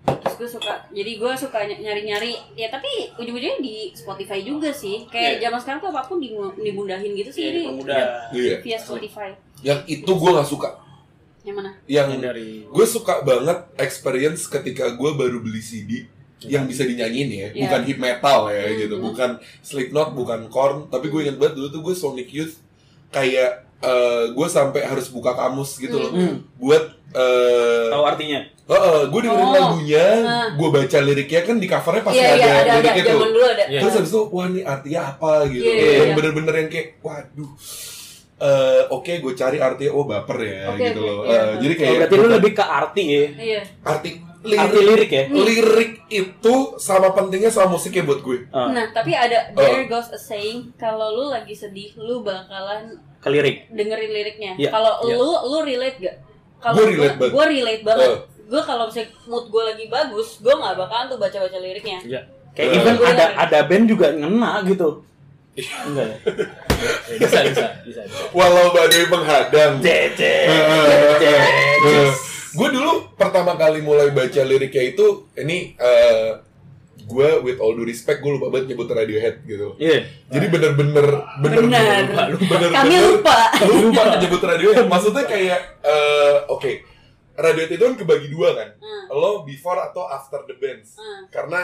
Terus gue suka jadi gue suka ny- nyari-nyari ya tapi ujung-ujungnya di Spotify juga sih kayak Iya. zaman sekarang tuh apa pun dimundahin gitu sih Iya, ini dipermudah. Iya. via Spotify Yang itu gue nggak suka. yang mana Yang Yang dari gue suka banget experience ketika gue baru beli CD yang bisa dinyanyiin ya, Iya. bukan hip metal ya Hmm. gitu, bukan Slipknot, bukan Korn, tapi gue inget banget dulu tuh gue Sonic Youth kayak eh, gue sampai harus buka kamus gitu loh Hmm. buat eh Tahu artinya? gue dengerin Oh. lagunya, Nah. gue baca liriknya kan di covernya pasti iya ada, iya ada ada liriknya tuh. zaman dulu ada Iya. Terus habis itu wah ini artinya apa gitu. Iya, iya, yang iya. bener-bener yang kayak waduh. eh oke gue cari artinya oh baper ya Oke, gitu oke, loh. iya. Eh, jadi Oh, kayak berarti lu lebih ke arti ya? iya arti Arti lirik, lirik ya? lirik itu sama pentingnya sama musiknya buat gue. Oh, nah tapi ada Oh. there goes a saying kalau lu lagi sedih lu bakalan ke lirik. dengerin liriknya Iya. kalau Iya. lu lu relate gak kalau Gue relate banget. gue relate banget Oh. gue kalau misalnya mood gue lagi bagus gue nggak bakalan tuh baca baca liriknya Iya. Kayak Eh. even ada dengerin. ada band juga ngena gitu. Enggak ya? Ya, bisa bisa bisa. bisa. Walau badai menghadang. Cece. gue dulu pertama kali mulai baca liriknya itu ini eh gue with all due respect gue lupa banget nyebut Radiohead gitu. Iya. Jadi bener-bener bener-bener Benar. bener-bener kami lupa lupa nyebut Radiohead. Maksudnya kayak eh oke Radiohead itu kan kebagi dua kan. Hmm. Lo before atau after the bands. Hmm. Karena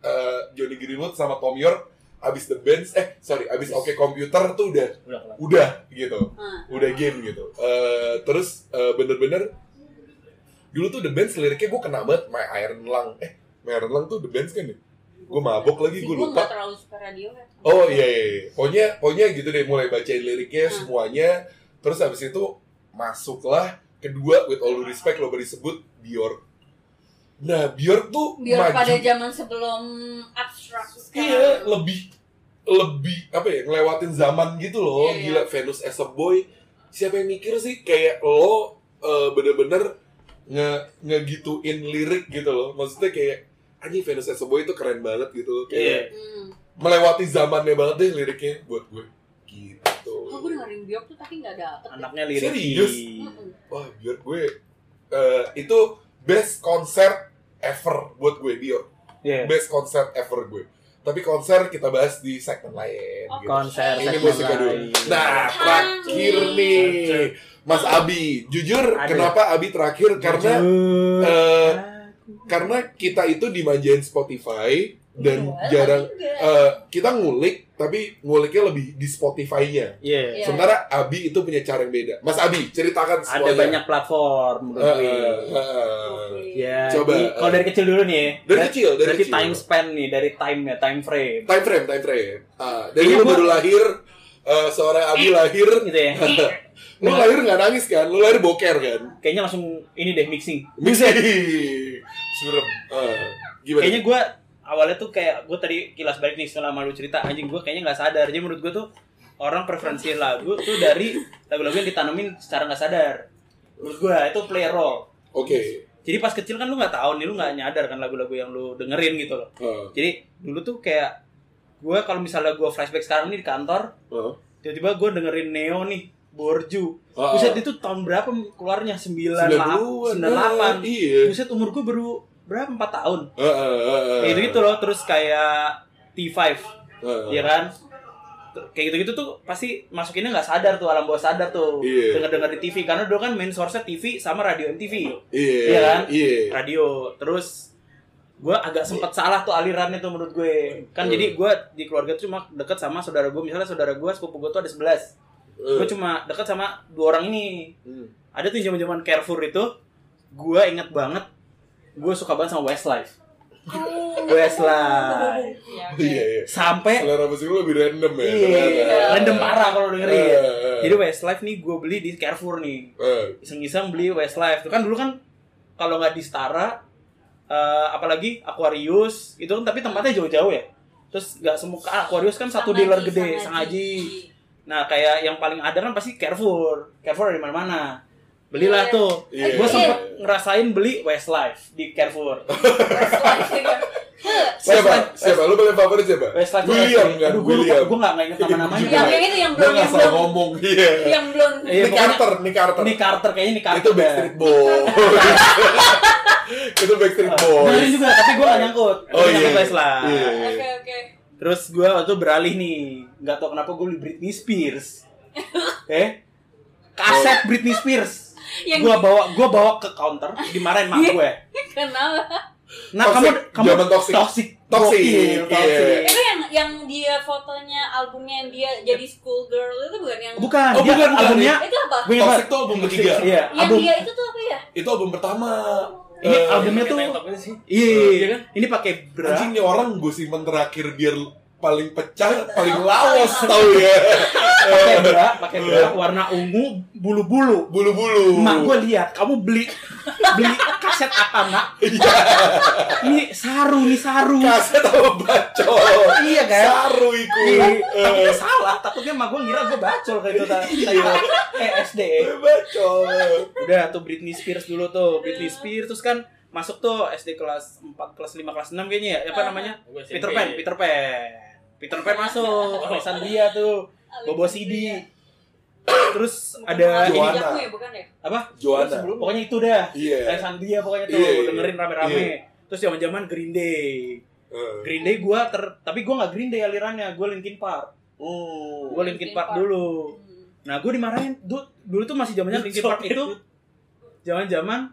eh, Johnny Greenwood sama Tom York abis the bands eh sorry abis oke komputer tuh udah Udah udah gitu Ah. udah game gitu Eh, terus eh, bener-bener dulu tuh the bands liriknya gue kena banget my iron lung eh lung tuh the bands kan ya gue mabok lagi gue lupa terlalu suka radio kan oh iya iya iya. pokoknya pokoknya gitu deh mulai bacain liriknya Hmm. semuanya terus habis itu masuklah kedua with all due respect lo baru disebut Bjork nah Bjork tuh biar maju pada zaman sebelum abstrak Iya, lebih lebih apa ya ngelewatin zaman gitu loh. Iya, Gila Venus as a boy. Siapa yang mikir sih kayak lo eh, bener-bener nge ngegituin lirik gitu loh. Maksudnya kayak anjing Venus as a boy itu keren banget gitu loh. Kayak Hmm. melewati zamannya banget deh liriknya buat gue. Gitu. Oh, gue dengerin Bjork tuh tapi nggak dapet. Anaknya lirik. Serius? Mm-mm. Wah, biar gue eh, itu best konser ever buat gue Bjork. Iya. Best konser ever gue. Tapi konser kita bahas di segmen lain. Oh, gitu. Konser Ini segmen musiknya dulu. lain. Nah, terakhir nih, Mas Abi. Jujur, Ada. kenapa Abi terakhir? Karena Jujur. Karena kita itu dimanjain Spotify dan Wah, jarang juga. eh, kita ngulik, tapi nguliknya lebih di Spotify-nya. Iya. Iya. Sementara Abi itu punya cara yang beda. Mas Abi, ceritakan Ada semuanya. banyak platform menurut Eh, gue. eh, eh. Oke. Ya, Coba, di- kalau dari kecil dulu nih. ya. Dari Ber- kecil, dari berarti kecil. time span nih, dari time ya, time frame. Time frame, time frame. Ah, dari Kayaknya lu baru lahir, eh, seorang Abi lahir, Gitu ya. lu lahir nggak nangis kan? Lu lahir boker kan? Kayaknya langsung ini deh mixing. Buset. Surem. Ah, gimana? Kayaknya gue awalnya tuh kayak gue tadi kilas balik nih setelah malu cerita anjing gue kayaknya nggak sadar. Jadi menurut gue tuh orang preferensi lagu tuh dari lagu-lagu yang ditanemin secara nggak sadar. Menurut gue itu play role. Oke. Jadi pas kecil kan lu nggak tahu nih lu nggak nyadar kan lagu-lagu yang lu dengerin gitu loh. Ah, Jadi dulu tuh kayak gue kalau misalnya gue flashback sekarang nih di kantor, ah. tiba-tiba gue dengerin Neo nih, Borju. Buset ah. itu tahun berapa keluarnya? 90-an. 98. 98. Iya. Buset umur gue baru berapa? 4 tahun. Ah, ah, ah, ah. Kayak gitu loh, terus kayak T5, Ah, ya kan? Kayak gitu-gitu tuh pasti masukinnya nggak sadar tuh alam bawah sadar tuh Iya. denger-denger di TV karena dulu kan main source TV sama radio MTV Iya. Iya kan? Iya. radio terus gue agak sempet salah tuh alirannya tuh menurut gue kan Hmm. jadi gue di keluarga tuh cuma deket sama saudara gue misalnya saudara gue sepupu gue tuh ada 11 Eh. gue cuma deket sama dua orang ini Hmm. ada tuh zaman zaman Carrefour itu gue inget banget gue suka banget sama Westlife Westlife Ya, Oh, oke. Iya, iya. sampai Selera musik lu lebih random ya. iya ternyata. random parah kalau dengerin Eh, eh. jadi Westlife nih gue beli di Carrefour nih Eh, iseng-iseng beli Westlife itu kan dulu kan kalau nggak di Stara eh, apalagi Aquarius itu kan tapi tempatnya jauh-jauh ya terus nggak semua Aquarius kan satu Sangaji, dealer gede Sangaji. Sangaji nah kayak yang paling ada kan pasti Carrefour Carrefour ada di mana-mana belilah Iya. tuh Iya. gue sempet ngerasain beli Westlife di Carrefour Westlife juga. Siapa? Siapa? Lu paling favorit siapa? Westlife William kan? aduh gue William. gue nggak nggak inget nama-namanya Yang yang itu yang Gue blonde nggak yang salah ngomong. Iya. Yang. Iya, Nick Carter, Nick Carter. Nick Carter kayaknya Nick Carter Itu. Backstreet Boys. itu Backstreet Dengerin Boys. juga tapi gue gak nyangkut Oh, iya. Westlife Iya. Oke oke. Terus gue waktu itu beralih nih, nggak tau kenapa gue beli Britney Spears. eh, kaset Britney Spears. Yang Gue bawa, gue bawa ke counter, dimarahin mak gue. kenapa? Nah Toxic, kamu, kamu toxic. toxic, Toxic, Gokil, iya. toxic. Itu yang yang dia fotonya albumnya yang dia jadi school girl itu bukan yang Bukan, Oh, dia bukan, bukan. albumnya. Itu apa? Toxic tuh album ketiga. Iya, Yang album. dia itu tuh apa ya? Itu album pertama. Ini Eh, albumnya tuh, top ini sih. iya, Iya kan? ini pakai bra. Anjing nih orang gue simpen terakhir biar paling pecah, paling lawas tau ya. pakai bra, pakai bra warna ungu bulu-bulu. Bulu-bulu. Mak gue lihat, kamu beli beli kaset apa nak? Ini saru, nih saru. kaset apa bacol. Iya kan? Saru iku. Iya, Eh, takutnya salah, takutnya mah gue ngira gue bacol kayak itu tadi. Eh SD. bacol. Udah tuh Britney Spears dulu tuh, Britney Spears terus kan masuk tuh SD kelas 4, kelas 5, kelas 6 kayaknya ya. Apa namanya? Gua SMP. Peter Pan, Peter Pan. Peter Pan masuk, Alexandria tuh, Bobo CD. Terus ada ini. Jamu ya bukan ya? apa? Joanna. Sebelum pokoknya itu dah. Iya. Alexandria pokoknya tuh Iya, iya. dengerin rame-rame. Iya. Terus zaman-zaman Green Day. Eh. Green Day gua ter tapi gua nggak Green Day alirannya, gua Linkin Park. Oh. Gua Linkin Linkin Park Park. dulu. Hmm. Nah, gue dimarahin dulu, dulu tuh masih zamannya Linkin Park itu zaman-zaman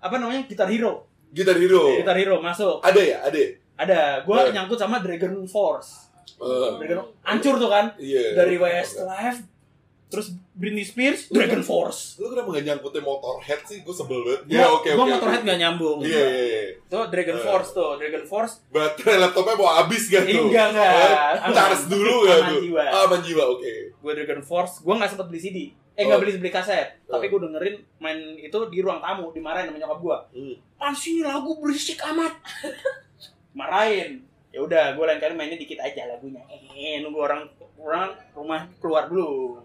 apa namanya Guitar Hero. Gitar Hero. Guitar Hero masuk. Ada ya? Ada. ya? Ada, gue Eh. nyangkut sama Dragon Force. Eh, Dragon hancur tuh kan Iya. dari Westlife terus Britney Spears Dragon Force Lu kenapa gak nyangkutin Motorhead sih? Gue sebel banget. Iya, oke, gua oke. Motorhead gak nyambung Iya, iya, iya. tuh Dragon Eh. Force tuh Dragon Force Baterai laptopnya mau habis gak tuh? Enggak, enggak. Eh, Charge dulu gak tuh? jiwa. Ah, Aman jiwa, oke. gue Dragon Force gue nggak sempet beli CD eh nggak Oh. beli beli kaset Oh. tapi gue dengerin main itu di ruang tamu dimarahin sama nyokap gue Hmm. pan sih lagu berisik amat marahin ya udah gue lain kali mainnya dikit aja lagunya eh nunggu orang orang rumah keluar dulu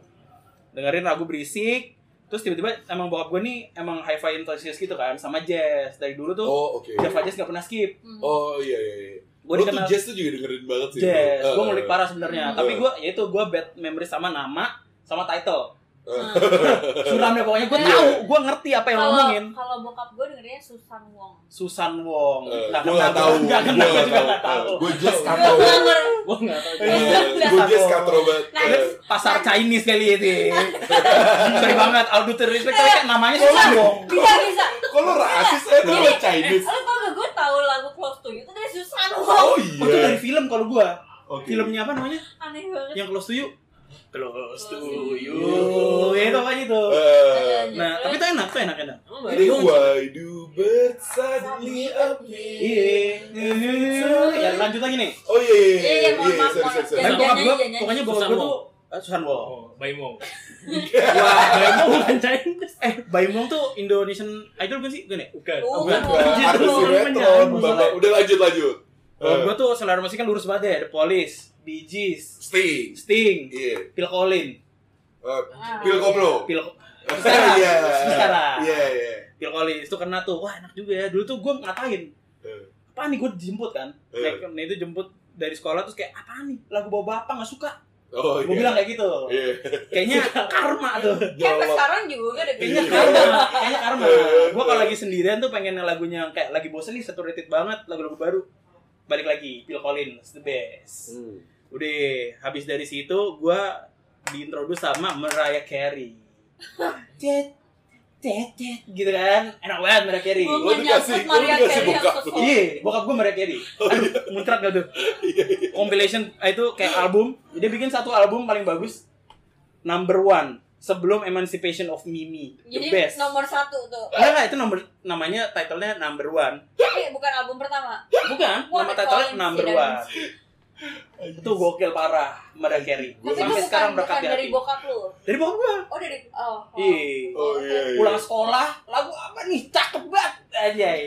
dengerin lagu berisik terus tiba-tiba emang bokap gue nih emang hi-fi enthusiast gitu kan sama jazz dari dulu tuh Oh, oke. Java Jazz gak pernah skip Hmm. Oh, iya, iya, iya. gue tuh dikenal jazz tuh juga dengerin banget sih. jazz bro. gue ngulik parah sebenarnya tapi Eh. gue ya itu gue bad memory sama nama sama title. Suram deh pokoknya gue Iya. tahu gue ngerti apa yang lo Kalau ngomongin kalau bokap gue dengernya Susan Wong. Susan Wong Eh, Nggak Gue gak nggak Gue kenal, gak gue juga nggak tahu Gue jazz Gue katro. nggak tahu. Iya, Udah. Gue jazz katro banget. Nah, Eh. pasar Chinese kali itu sorry banget Aldo terrespect tapi kan namanya Susan Wong Bisa bisa. Kok lu rasis ya Chinese? Eh, lo tau gak gue tau lagu Close to You itu dari Susan Wong. Oh oh, itu iya. dari film kalau gue filmnya apa namanya Aneh banget. yang Close to You Close to You itu apa itu Eh, nah tapi itu enak tuh enak enak Ini why do birds suddenly appear? iya ya lanjut lagi nih Oh iya iya Iya, iya iya, mohon iya maaf, tapi bokap nyanyi, gue nyanyi. pokoknya bokap gue tuh eh, Susan Wong Oh, Baimong. wah Baimong bukan Chinese. eh Baimong tuh Indonesian Idol bukan sih bukan ya Bukan. Oh, bukan. Gitu. Bapak. Udah lanjut lanjut. Eh, gue tuh selera musik kan lurus banget ya, The Police, Bee Gees, Sting. Sting, Iya. Phil Collins, Eh, Ah. Phil Koplo. Phil Iya. sekarang. Iya iya. Phil Collins itu kena tuh, wah enak juga ya. Dulu tuh gue ngatain, Eh, apa nih gue dijemput kan, naik nah itu jemput dari sekolah terus kayak apa nih lagu bawa bapak nggak suka, Oh gue iya. bilang kayak gitu, Iya. kayaknya karma tuh. Sampai Jawab. sekarang juga deh. Kayaknya Iya. karma, kayaknya karma. Eh. Gue kalau lagi sendirian tuh pengen lagunya kayak lagi bosen nih saturated banget lagu-lagu baru. Balik lagi, Phil Collins, the best. Hmm. Udah, habis dari situ gua diintroduce sama Mariah Carey. Cet, cet, cet, gitu kan. Enak banget Mariah Carey. Gua Lo dikasih, Mariah dikasih bokap. Iya, bokap gua Mariah Carey. Aduh, muntrat gak tuh? Compilation ah, itu kayak album. Dia bikin satu album paling bagus. Number one. Sebelum Emancipation of Mimi. The Jadi best. nomor satu tuh. Enggak, enggak, itu nomor namanya titlenya number one. Tapi bukan album pertama. Bukan, What nama titlenya number one. Itu gokil parah Mariah Carey. Tapi Sampai bukan, sekarang bukan berkat di dari hati. bokap lu. Dari bokap gua. Oh dari oh. oh. Iya. Oh iya iya. Pulang sekolah, lagu apa nih? Cakep banget. Anjay.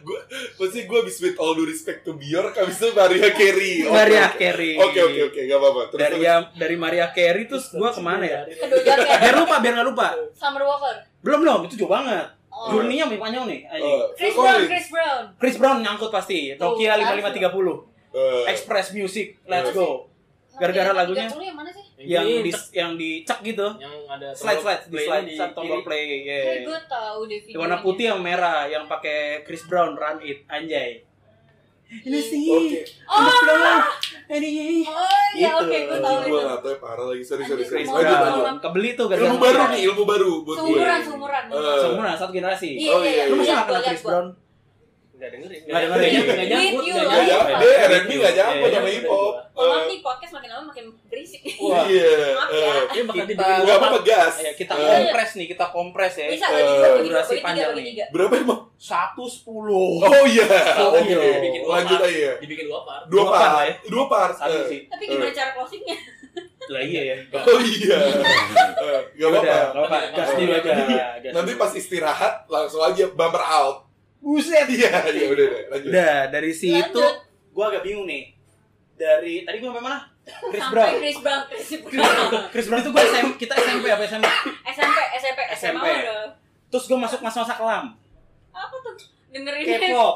Gue pasti gue habis with all due respect to Bjork habis itu Maria Carey. Mariah oke. Carey. Oke oke oke gak apa-apa. Terus Dari terus. yang dari Mariah Carey terus gua ke mana ya? Biar lupa, biar nggak lupa. Summer Walker. Belum belum, itu jauh banget. Oh. Journey-nya lebih panjang nih. anjing. Eh, Chris Brown. Chris Brown. Chris Brown nyangkut pasti. Nokia 5530. Eh, Express Music, let's Eh. go. Gara-gara lagunya 30 yang mana sih? yang Ini di yang dicek gitu. yang ada Slide slide di slide saat tombol play. Kayak Yeah. gue tahu deh Di warna putih yang merah yang pakai Chris Brown Run It anjay. Ini sih. Oke. Oh, Ini. oh iya Gitu. oke gue tahu itu. gue gak tau ya parah lagi Sorry sorry sorry Lanjut tahu. Kebeli tuh gara-gara Ilmu baru nih ilmu baru buat gue Seumuran, seumuran. Eh. Seumuran satu generasi. Iya, Oh, iya, iya, iya. Lu masa Lihat gak kenal Chris. Brown? Nggak dengerin. Nggak dengerin. Nggak With nyangkut, you nggak lah. Gak nyampe deh R&B gak Iya, iya, sama iya. hip hop Oh, maaf nih podcast makin lama makin berisik. Wah. Iya Maaf eh. ya. Dia bakal Kita- dibikin Gak apa-apa gas Ya, kita Eh, kompres nih, kita kompres ya. Bisa Eh, dua, dua, durasi panjang nih. Berapa emang? Satu sepuluh. Oh iya Bikin dua Lanjut aja ya Dibikin dua part. Dua Dua part lah part ya. Dua part Satu sih. Tapi gimana cara closingnya? Lah iya ya. Oh iya Gak nggak apa-apa. Gas dulu aja. Gas Nanti pas istirahat langsung aja bumper out buset. Iya iya udah deh lanjut Udah, dari situ Lanjut. gua agak bingung nih. Dari tadi gua sampai mana? Chris Sampai Brown. Chris Brown, Chris Brown. Chris Brown itu gua SM, kita SMP apa SMA? SMP, SMP, SMA SMP. udah. Terus gua masuk masa-masa kelam. Apa tuh? Dengerin K-pop.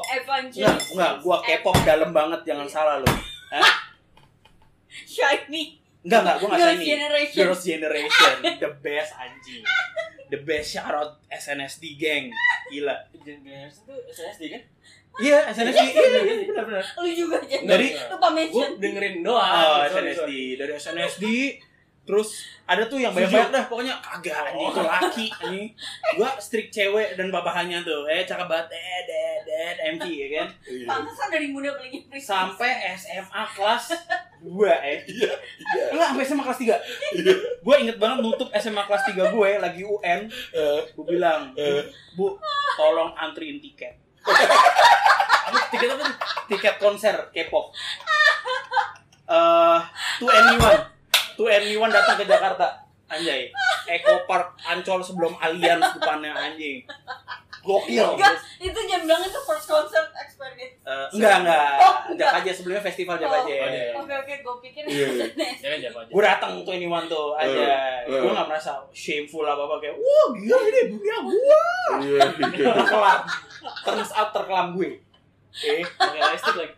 Enggak, enggak, gua K-pop dalam banget, jangan salah lu. Hah? Shiny. Enggak, enggak, gua enggak Girls' shiny. Generation. Girls Generation, the best anjing. The best shout out SNSD gang. Gila. Generasi itu SNSD kan? Iya, SNSD. Iya, iya, benar benar. Lu juga aja. Dari- lupa Gue mention. dengerin Oh, doang. Sorry, SNSD. Dari SNSD Terus ada tuh yang banyak-banyak dah pokoknya kagak anjing itu laki anjing. Gua strik cewek dan babahannya tuh. Eh cakep banget. Eh ded ded MV ya kan. Iya. Pantesan dari muda paling impresif. Sampai SMA kelas 2 eh. Iya. Iya. Enggak sampai SMA kelas 3. Iya. Gue inget banget nutup SMA kelas 3 gue lagi UN. Eh, Gue bilang, Eh. Bu, tolong antriin tiket. Tiket apa tuh? Tiket konser K-pop. Eh, to anyone. Anyone datang ke Jakarta. Anjay. Eco Park Ancol sebelum Allianz depannya anjing. Gokil. Enggak, itu jam bilang itu first concert experience. Eh, enggak, enggak. Oh, Jak aja sebelumnya festival Jak aja. Oh, iya. Oke oke, gue pikir Iya, iya. Jangan aja. Gue datang tuh anyone tuh aja. Eh, eh. Gue gak merasa shameful apa apa kayak, wah gila ini dunia gue. Iya. iya. terkelam turns out terkelam gue eh pakai lightstick lagi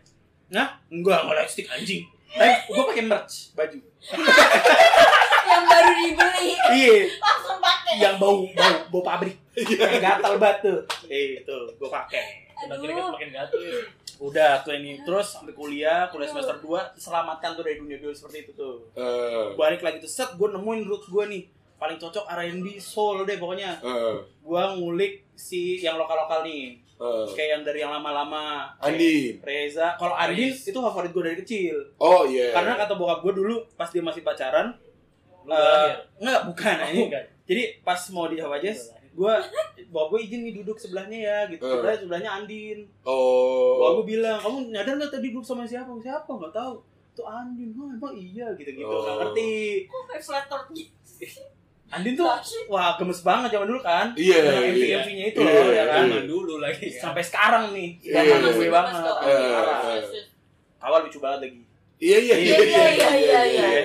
nah enggak enggak lightstick anjing tapi gue pakai merch baju. Yang baru dibeli. Iya. Langsung pakai. yang bau bau bau pabrik. Kayak gatal banget tuh. Eh itu gue pakai. Makin makin gatel. udah tuh ini. Terus sampai kuliah kuliah semester 2 selamatkan tuh dari dunia dulu seperti itu tuh. Eh, balik lagi tuh set gue nemuin roots gue nih. Paling cocok R&B soul deh pokoknya. Eh, gue ngulik si yang lokal-lokal nih eh. kayak yang dari yang lama-lama Andin. Reza kalau Andin itu favorit gue dari kecil Oh iya. karena kata bokap gue dulu pas dia masih pacaran Lu eh, lahir. enggak bukan Oh, ini bukan. jadi pas mau di Java Jazz gue bokap gue izin nih duduk sebelahnya ya gitu Eh. sebelah sebelahnya Andin bokap Oh. gue bilang kamu nyadar nggak tadi duduk sama siapa siapa nggak tahu tuh Andin wah emang iya gitu gitu Oh. nggak ngerti Kok kayak flatter gitu? Andin tuh wah gemes banget zaman dulu kan Iya, Dengan MV iya. MV nya itu Iya, loh ya kan Zaman dulu lagi. sampai sekarang nih Iya, zaman iya, gue iya. banget Eh, eh. awal lucu banget lagi Iya iya iya Iya, iya, iya, iya, iya.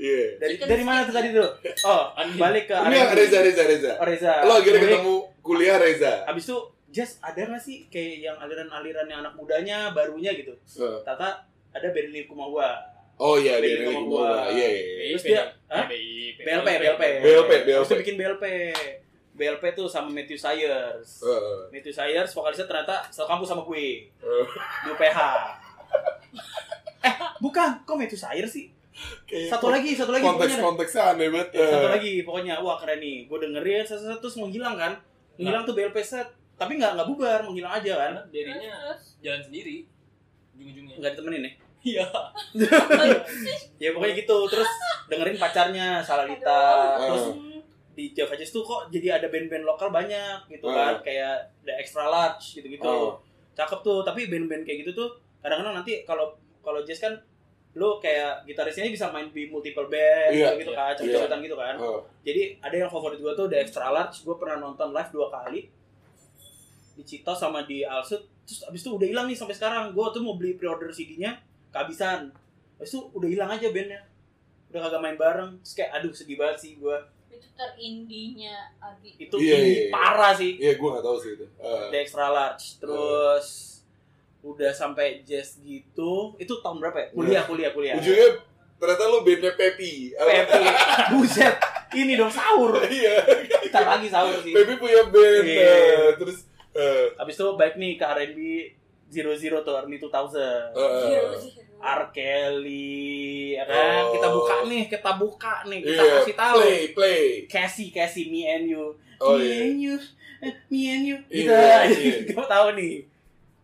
Iya. dari dari mana tuh tadi tuh oh Andin. balik ke Ini. Reza Reza Reza. Oh, Reza Lo akhirnya ketemu kuliah Reza. Abis itu Jazz ada gak sih kayak yang aliran-aliran yang anak mudanya barunya gitu Eh. Tata ada Berlin Kumawa Oh iya dia dari gua. Iya iya. iya. Terus dia? BLP. BLP BLP BLP. Terus bikin BLP BLP tuh sama Matthew Sayers Eh, Matthew Sayers vokalisnya ternyata sekampus sama gue eh. di UPH eh bukan kok Matthew Sayers sih Kayak satu lagi satu lagi konteks pokoknya konteksnya aneh banget. Ya, satu lagi pokoknya wah keren nih gue dengerin satu satu terus menghilang kan menghilang tuh BLP set tapi nggak nggak bubar menghilang aja kan dirinya jalan sendiri. Ujung-ujungnya. nggak ditemenin ya Iya. ya pokoknya gitu. Terus dengerin pacarnya Salalita Aduh. terus di Java Jazz tuh kok jadi ada band-band lokal banyak gitu kan. Kayak The Extra Large gitu-gitu. Oh. cakep tuh. Tapi band-band kayak gitu tuh kadang-kadang nanti kalau kalau jazz kan lo kayak gitarisnya bisa main di multiple band Iya. gitu Iya. kan cepet-cepetan gitu kan. Eh. jadi ada yang favorit gue tuh The Extra Large. Gue pernah nonton live dua kali. Di Cito sama di Alsut. Terus abis itu udah hilang nih sampai sekarang. Gue tuh mau beli pre-order CD-nya kehabisan abis itu udah hilang aja bandnya udah kagak main bareng terus kayak aduh sedih banget sih gue Itu terindinya Abi. itu Iya, indie iya, iya. parah sih Iya gua nggak tahu sih itu. Eh. The Extra Large terus udah sampai jazz gitu itu tahun berapa ya kuliah kuliah kuliah Ujungnya ternyata lu bandnya Pepi. Pepe buset ini dong sahur Iya. kita lagi sahur sih Pepi punya band. Iya. eh, Terus eh, Habis itu baik nih ke R&B Zero Zero tuh early 2000 eh, Zero, zero. R. Kelly ya kan Oh. kita buka nih kita buka nih kita iya. kasih tahu Play play. Cassie Cassie me and you Oh me iya. and you eh, me and you gitu Iya, iya. kamu tahu nih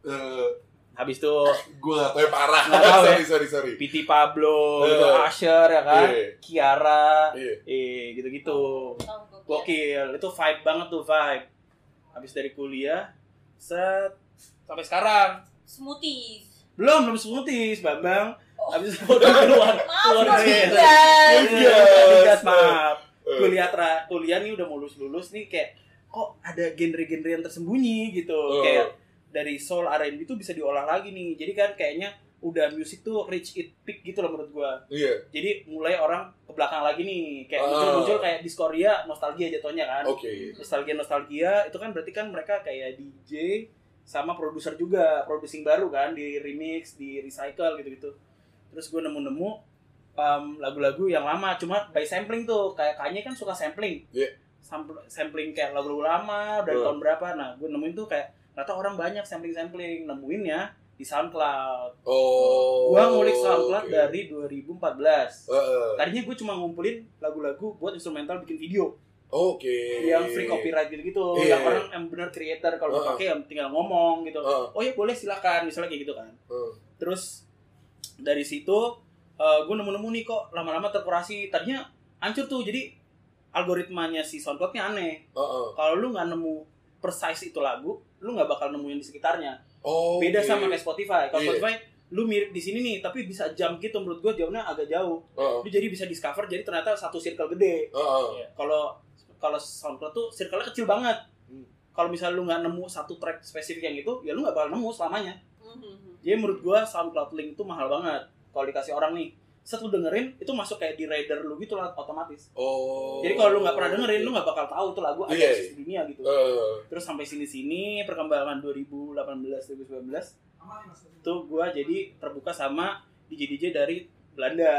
Eh, habis itu gua nggak tahu ya parah. Nggak tahu ya. sorry sorry sorry. Piti Pablo Eh. gitu Usher ya kan Iya. Kiara Iya. eh gua kira. gokil itu vibe banget tuh vibe habis dari kuliah set sampai sekarang Smoothies. belum belum smoothies bambang Oh. habis itu udah keluar Maaf, keluar. Igas. Igas, maaf Eh, kuliah tra, kuliah nih udah mau lulus lulus nih kayak kok ada genre-genre yang tersembunyi gitu Oh. kayak dari soul R&B tuh bisa diolah lagi nih jadi kan kayaknya udah musik tuh reach it peak gitu loh menurut gua Iya. jadi mulai orang ke belakang lagi nih kayak Ah. muncul-muncul kayak diskoria nostalgia jatuhnya kan Oke. nostalgia nostalgia itu kan berarti kan mereka kayak DJ sama produser juga producing baru kan di remix di recycle gitu gitu terus gue nemu nemu lagu-lagu yang lama cuma by sampling tuh kayak Kanye kan suka sampling Iya. Sampl- sampling kayak lagu-lagu lama dari Hmm. tahun berapa nah gue nemuin tuh kayak ternyata orang banyak sampling sampling nemuinnya di SoundCloud. Oh. Gua ngulik SoundCloud oke. dari 2014. Heeh. Tadinya gue cuma ngumpulin lagu-lagu buat instrumental bikin video Oke. yang free copyright gitu-gitu. Iya. Yang orang yang benar creator kalau Heeh. pakai yang tinggal ngomong gitu. Heeh. Oh ya boleh silakan misalnya kayak gitu kan. Heeh. Terus dari situ gue nemu-nemu nih kok lama-lama terkurasi. Tadinya hancur tuh jadi algoritmanya si SoundCloud-nya aneh. Heeh. Kalau lu nggak nemu precise itu lagu, lu nggak bakal nemuin di sekitarnya. Oh. Beda sama kayak Spotify. Kalau Iya. Spotify lu mirip di sini nih, tapi bisa jump gitu menurut gue jauhnya agak jauh. Heeh. Lu jadi bisa discover jadi ternyata satu circle gede. Heeh. Kalau kalau SoundCloud tuh circle-nya kecil banget. Hmm. Kalau misalnya lu nggak nemu satu track spesifik yang itu, ya lu nggak bakal nemu selamanya. Mhm. Jadi menurut gua SoundCloud Link itu mahal banget. Kalau dikasih orang nih, set lu dengerin itu masuk kayak di radar lu gitu lah otomatis. Oh. Jadi kalau lu nggak pernah dengerin, lu nggak bakal tahu tuh lagu ada Iya. di dunia gitu. Heeh. Terus sampai sini-sini perkembangan 2018 2019 tuh gua jadi terbuka sama DJ-DJ dari Belanda.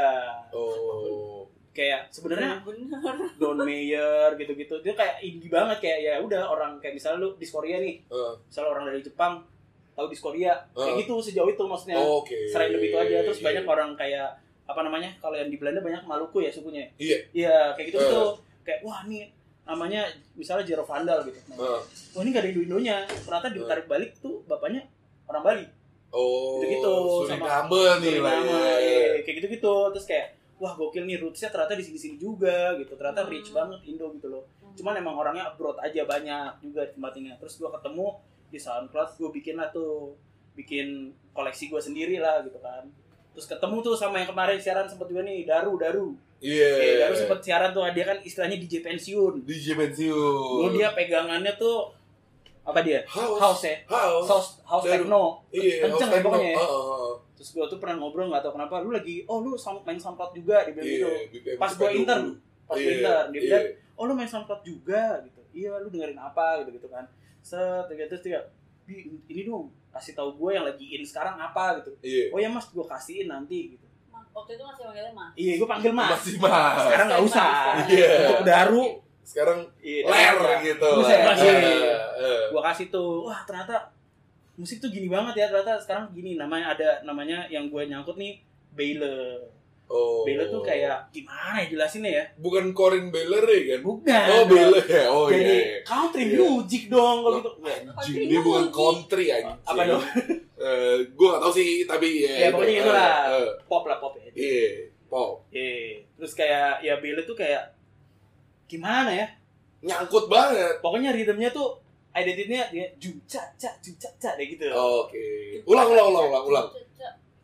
Oh. Kayak sebenarnya bener Don Mayer gitu-gitu. Dia kayak indie banget kayak ya udah orang kayak misalnya lu di Korea nih, Heeh. misalnya orang dari Jepang tahu di Korea kayak Oh. gitu sejauh itu maksudnya. Oke. Serandom itu aja terus Iya. banyak orang kayak apa namanya kalau yang di Belanda banyak Maluku ya sukunya Iya. iya kayak gitu tuh kayak wah nih namanya misalnya Jero Vandal gitu nah, Heeh. wah ini gak ada Indo-Indonya ternyata ditarik balik tuh bapaknya orang Bali Oh. Gitu-gitu, Suriname nih lah. Ya. iya, kayak gitu gitu terus kayak wah gokil nih rootsnya ternyata di sini sini juga gitu ternyata Hmm. rich banget Indo gitu loh cuman emang orangnya abroad aja banyak juga di tempat ini terus gua ketemu di SoundCloud gue bikin lah tuh bikin koleksi gue sendiri lah gitu kan terus ketemu tuh sama yang kemarin siaran sempet juga nih Daru Daru Iya. Eh, Daru sempet siaran tuh dia kan istilahnya DJ pensiun DJ pensiun. dulu dia pegangannya tuh apa dia House. house ya House. house house techno Iya, kenceng house ya techno. pokoknya ya. Heeh, heeh. Terus gue tuh pernah ngobrol nggak tahu kenapa lu lagi oh lu main SoundCloud juga dia bilang Iya, gitu. BPM pas gue intern pas gue Iya, intern dia iya. bilang oh lu main SoundCloud juga gitu. Iya lu dengerin apa? gitu gitu kan. Set gitu terus dia "Bi, ini dong kasih tahu gue yang lagi in sekarang apa gitu. Iya. oh ya mas gue kasihin nanti gitu. Waktu itu masih manggilnya mas? Iya gue panggil mas. Masih mas. sekarang nggak usah. Iya. Untuk daru. Sekarang iya, ler gitu. Eh, eh. gue kasih tuh wah ternyata musik tuh gini banget ya ternyata sekarang gini namanya ada namanya yang gue nyangkut nih Bayle Oh. Bayle tuh kayak gimana ya jelasinnya ya bukan Corin Baylor ya kan? bukan Oh, Baylor ya. Oh jadi iya. country Iya. music dong kalau gitu Anjing, dia bukan country anjing. apa dong Eh, gue gak tau sih, tapi ya. ya itu. pokoknya Eh, gitu lah eh, pop lah pop ya Iya, pop. Iya. terus kayak ya Bayle tuh kayak gimana ya Nyangkut banget. pokoknya ritmenya tuh identitinya dia juca ca juca ca kayak gitu Oke. Ulang, ulang, ulang, ulang, ulang.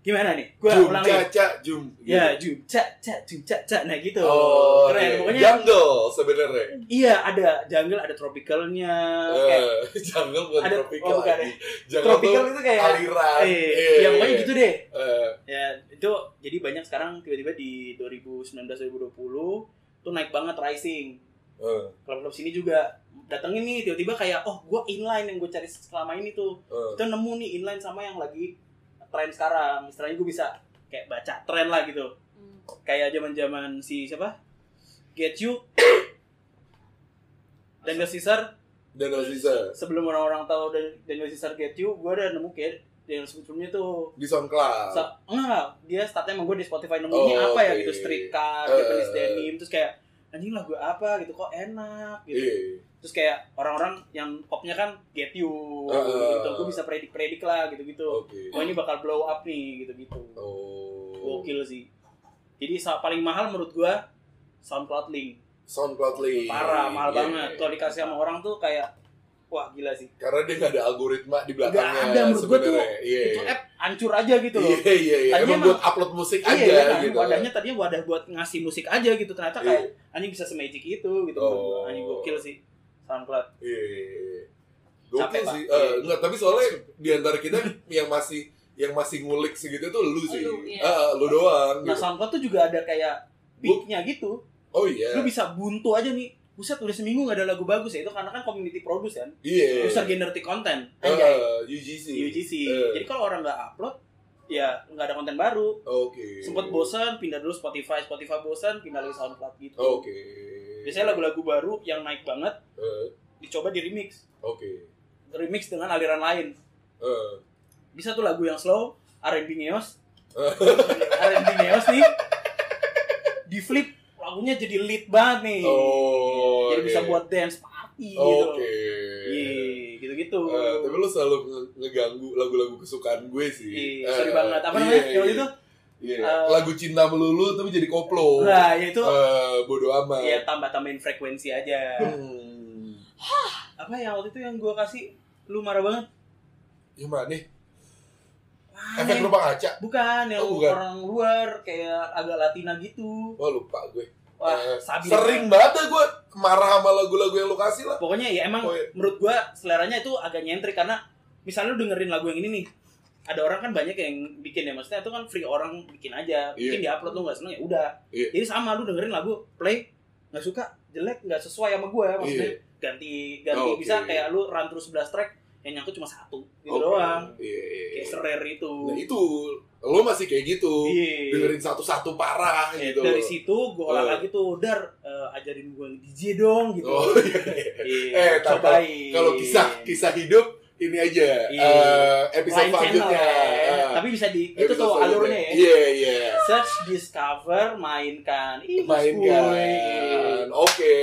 gimana nih gua Jum, ulang ca, nih ca, jum. ya juca ca juca ca nah gitu Oh, keren iya. pokoknya Jungle sebenarnya. iya ada jungle ada tropicalnya kayak Eh, jungle bukan ada- tropical oh, bukan lagi. Jungle tropical itu kayak aliran. eh, Iya. ya pokoknya gitu deh Eh, ya itu jadi banyak sekarang tiba-tiba di 2019 2020 tuh naik banget rising eh, klub-klub sini juga datengin nih tiba-tiba kayak oh gue inline yang gue cari selama ini tuh eh. kita nemu nih inline sama yang lagi tren sekarang istilahnya gue bisa kayak baca tren lah gitu Hmm. kayak zaman zaman si siapa Get You Daniel Caesar Dan Aziza sebelum orang-orang tahu Dan- Daniel Caesar Get You gue udah nemu kayak yang sebelumnya tuh di SoundCloud. Sa- enggak dia startnya emang gue di Spotify nemu Oh, ini apa ya oke. gitu street car, Eh. Japanese denim terus kayak anjing lagu apa gitu kok enak gitu Iya. Terus kayak orang-orang yang popnya kan get you Eh. gitu gue bisa predik predik lah gitu gitu Oke. oh ini bakal blow up nih gitu gitu Oh. gokil sih jadi paling mahal menurut gue SoundCloud Link SoundCloud link. parah mahal Iya. banget kalau dikasih sama orang tuh kayak wah gila sih Karena dia nggak ada algoritma di belakangnya. ada, menurut gua tuh sebenarnya. Iya. itu app hancur aja gitu loh Iya iya iya. Tadinya Emang buat upload musik iya aja kan, gitu. wadahnya tadinya wadah buat ngasih musik aja gitu ternyata Iya. kayak anjing bisa semagic itu gitu. Oh. anjing gokil sih SoundCloud Iya. iya, iya. Capek, Gokil Pak. sih. Iya. Eh, enggak, tapi soalnya di antara kita yang masih yang masih ngulik segitu tuh lu sih. Lu, iya. Ah, lu doang. nah gitu. SoundCloud tuh juga ada kayak peaknya gitu Oh iya. lu bisa buntu aja nih Buset udah seminggu gak ada lagu bagus ya itu karena kan community produce kan Iya. user generative content Eh, anjay UGC. UGC Eh, jadi kalau orang nggak upload ya nggak ada konten baru Oke. sempet bosan pindah dulu Spotify Spotify bosan pindah lagi SoundCloud gitu Oke. Biasanya lagu-lagu baru yang naik banget Eh, dicoba di remix Oke. remix dengan aliran lain Eh, bisa tuh lagu yang slow R&B Neos R&B Neos nih di flip lagunya jadi lead banget nih Oh. jadi bisa buat dance party gitu Oke. loh. Iya, gitu-gitu. Eh, tapi lu selalu nge- ngeganggu lagu-lagu kesukaan gue sih. Iya, sorry Eh, banget. Apa iya, namanya? Yang iya. itu? Iya. Eh, lagu cinta melulu tapi jadi koplo. Nah, ya itu Eh, bodo amat. ya tambah-tambahin frekuensi aja. Hmm. Apa yang waktu itu yang gua kasih lu marah banget? Gimana nih? Wah, Efek lupa kaca. Bukan, yang Oh, bukan. orang luar kayak agak Latina gitu. Wah lupa gue. Wah, Eh, sabi sering banget dah gue marah sama lagu-lagu yang lu kasih lah. Pokoknya ya emang Oh, iya. menurut gua seleranya itu agak nyentrik karena misalnya lu dengerin lagu yang ini nih. Ada orang kan banyak yang bikin ya maksudnya itu kan free orang bikin aja. Bikin di upload lu nggak seneng ya udah. Iya. Jadi sama lu dengerin lagu play nggak suka jelek nggak sesuai sama gua maksudnya Iya. ganti ganti Oke. bisa kayak lu run terus 11 track yang nyangkut cuma satu gitu Oke. doang. Iya, iya, Kayak iya. serare itu. Nah itu, lo masih kayak gitu. Iya. Dengerin satu-satu parah Eh, gitu. dari situ gue olah Eh. lagi tuh dar eh, ajarin gue DJ dong gitu Oh iya. iya. Iya, Eh, cobain. Kalau kisah kisah hidup ini aja Iya. eh, episode channel selanjutnya. ya. Eh, tapi bisa di itu tuh alurnya ya Iya iya. search discover mainkan Ih, Mainkan. Oke,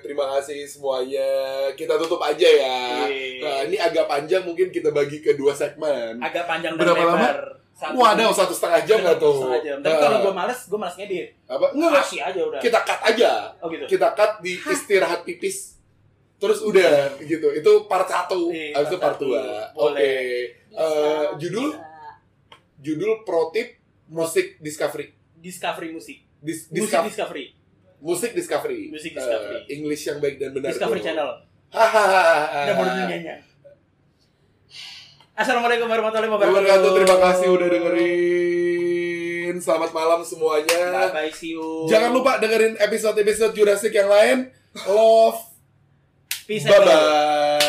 terima kasih semuanya. Kita tutup aja ya. Iya. Nah, ini agak panjang mungkin kita bagi ke dua segmen. agak panjang dan Berapa lama? lebar Satu- Waduh, satu setengah jam nggak tuh? setengah jam tapi Nah, kalau gue males gue males ngedit apa? Enggak, enggak. kasih aja udah Kita cut aja. oh gitu Kita cut di istirahat pipis. Terus udah gitu. Itu part satu. Iya, Habis itu part dua. Oke. Bisa, Eh, judul bisa. judul pro tip musik discovery. discovery musik Dis, musik discover- discovery musik discovery. Musik Eh, discovery. English yang baik dan benar. discovery channel Hahaha. udah baru nyanyi Assalamualaikum warahmatullahi wabarakatuh. Wabarakatuh. Terima kasih udah dengerin. Selamat malam semuanya. Bye bye, see you. Jangan lupa dengerin episode-episode Jurassic yang lain. Love. Peace Bye bye.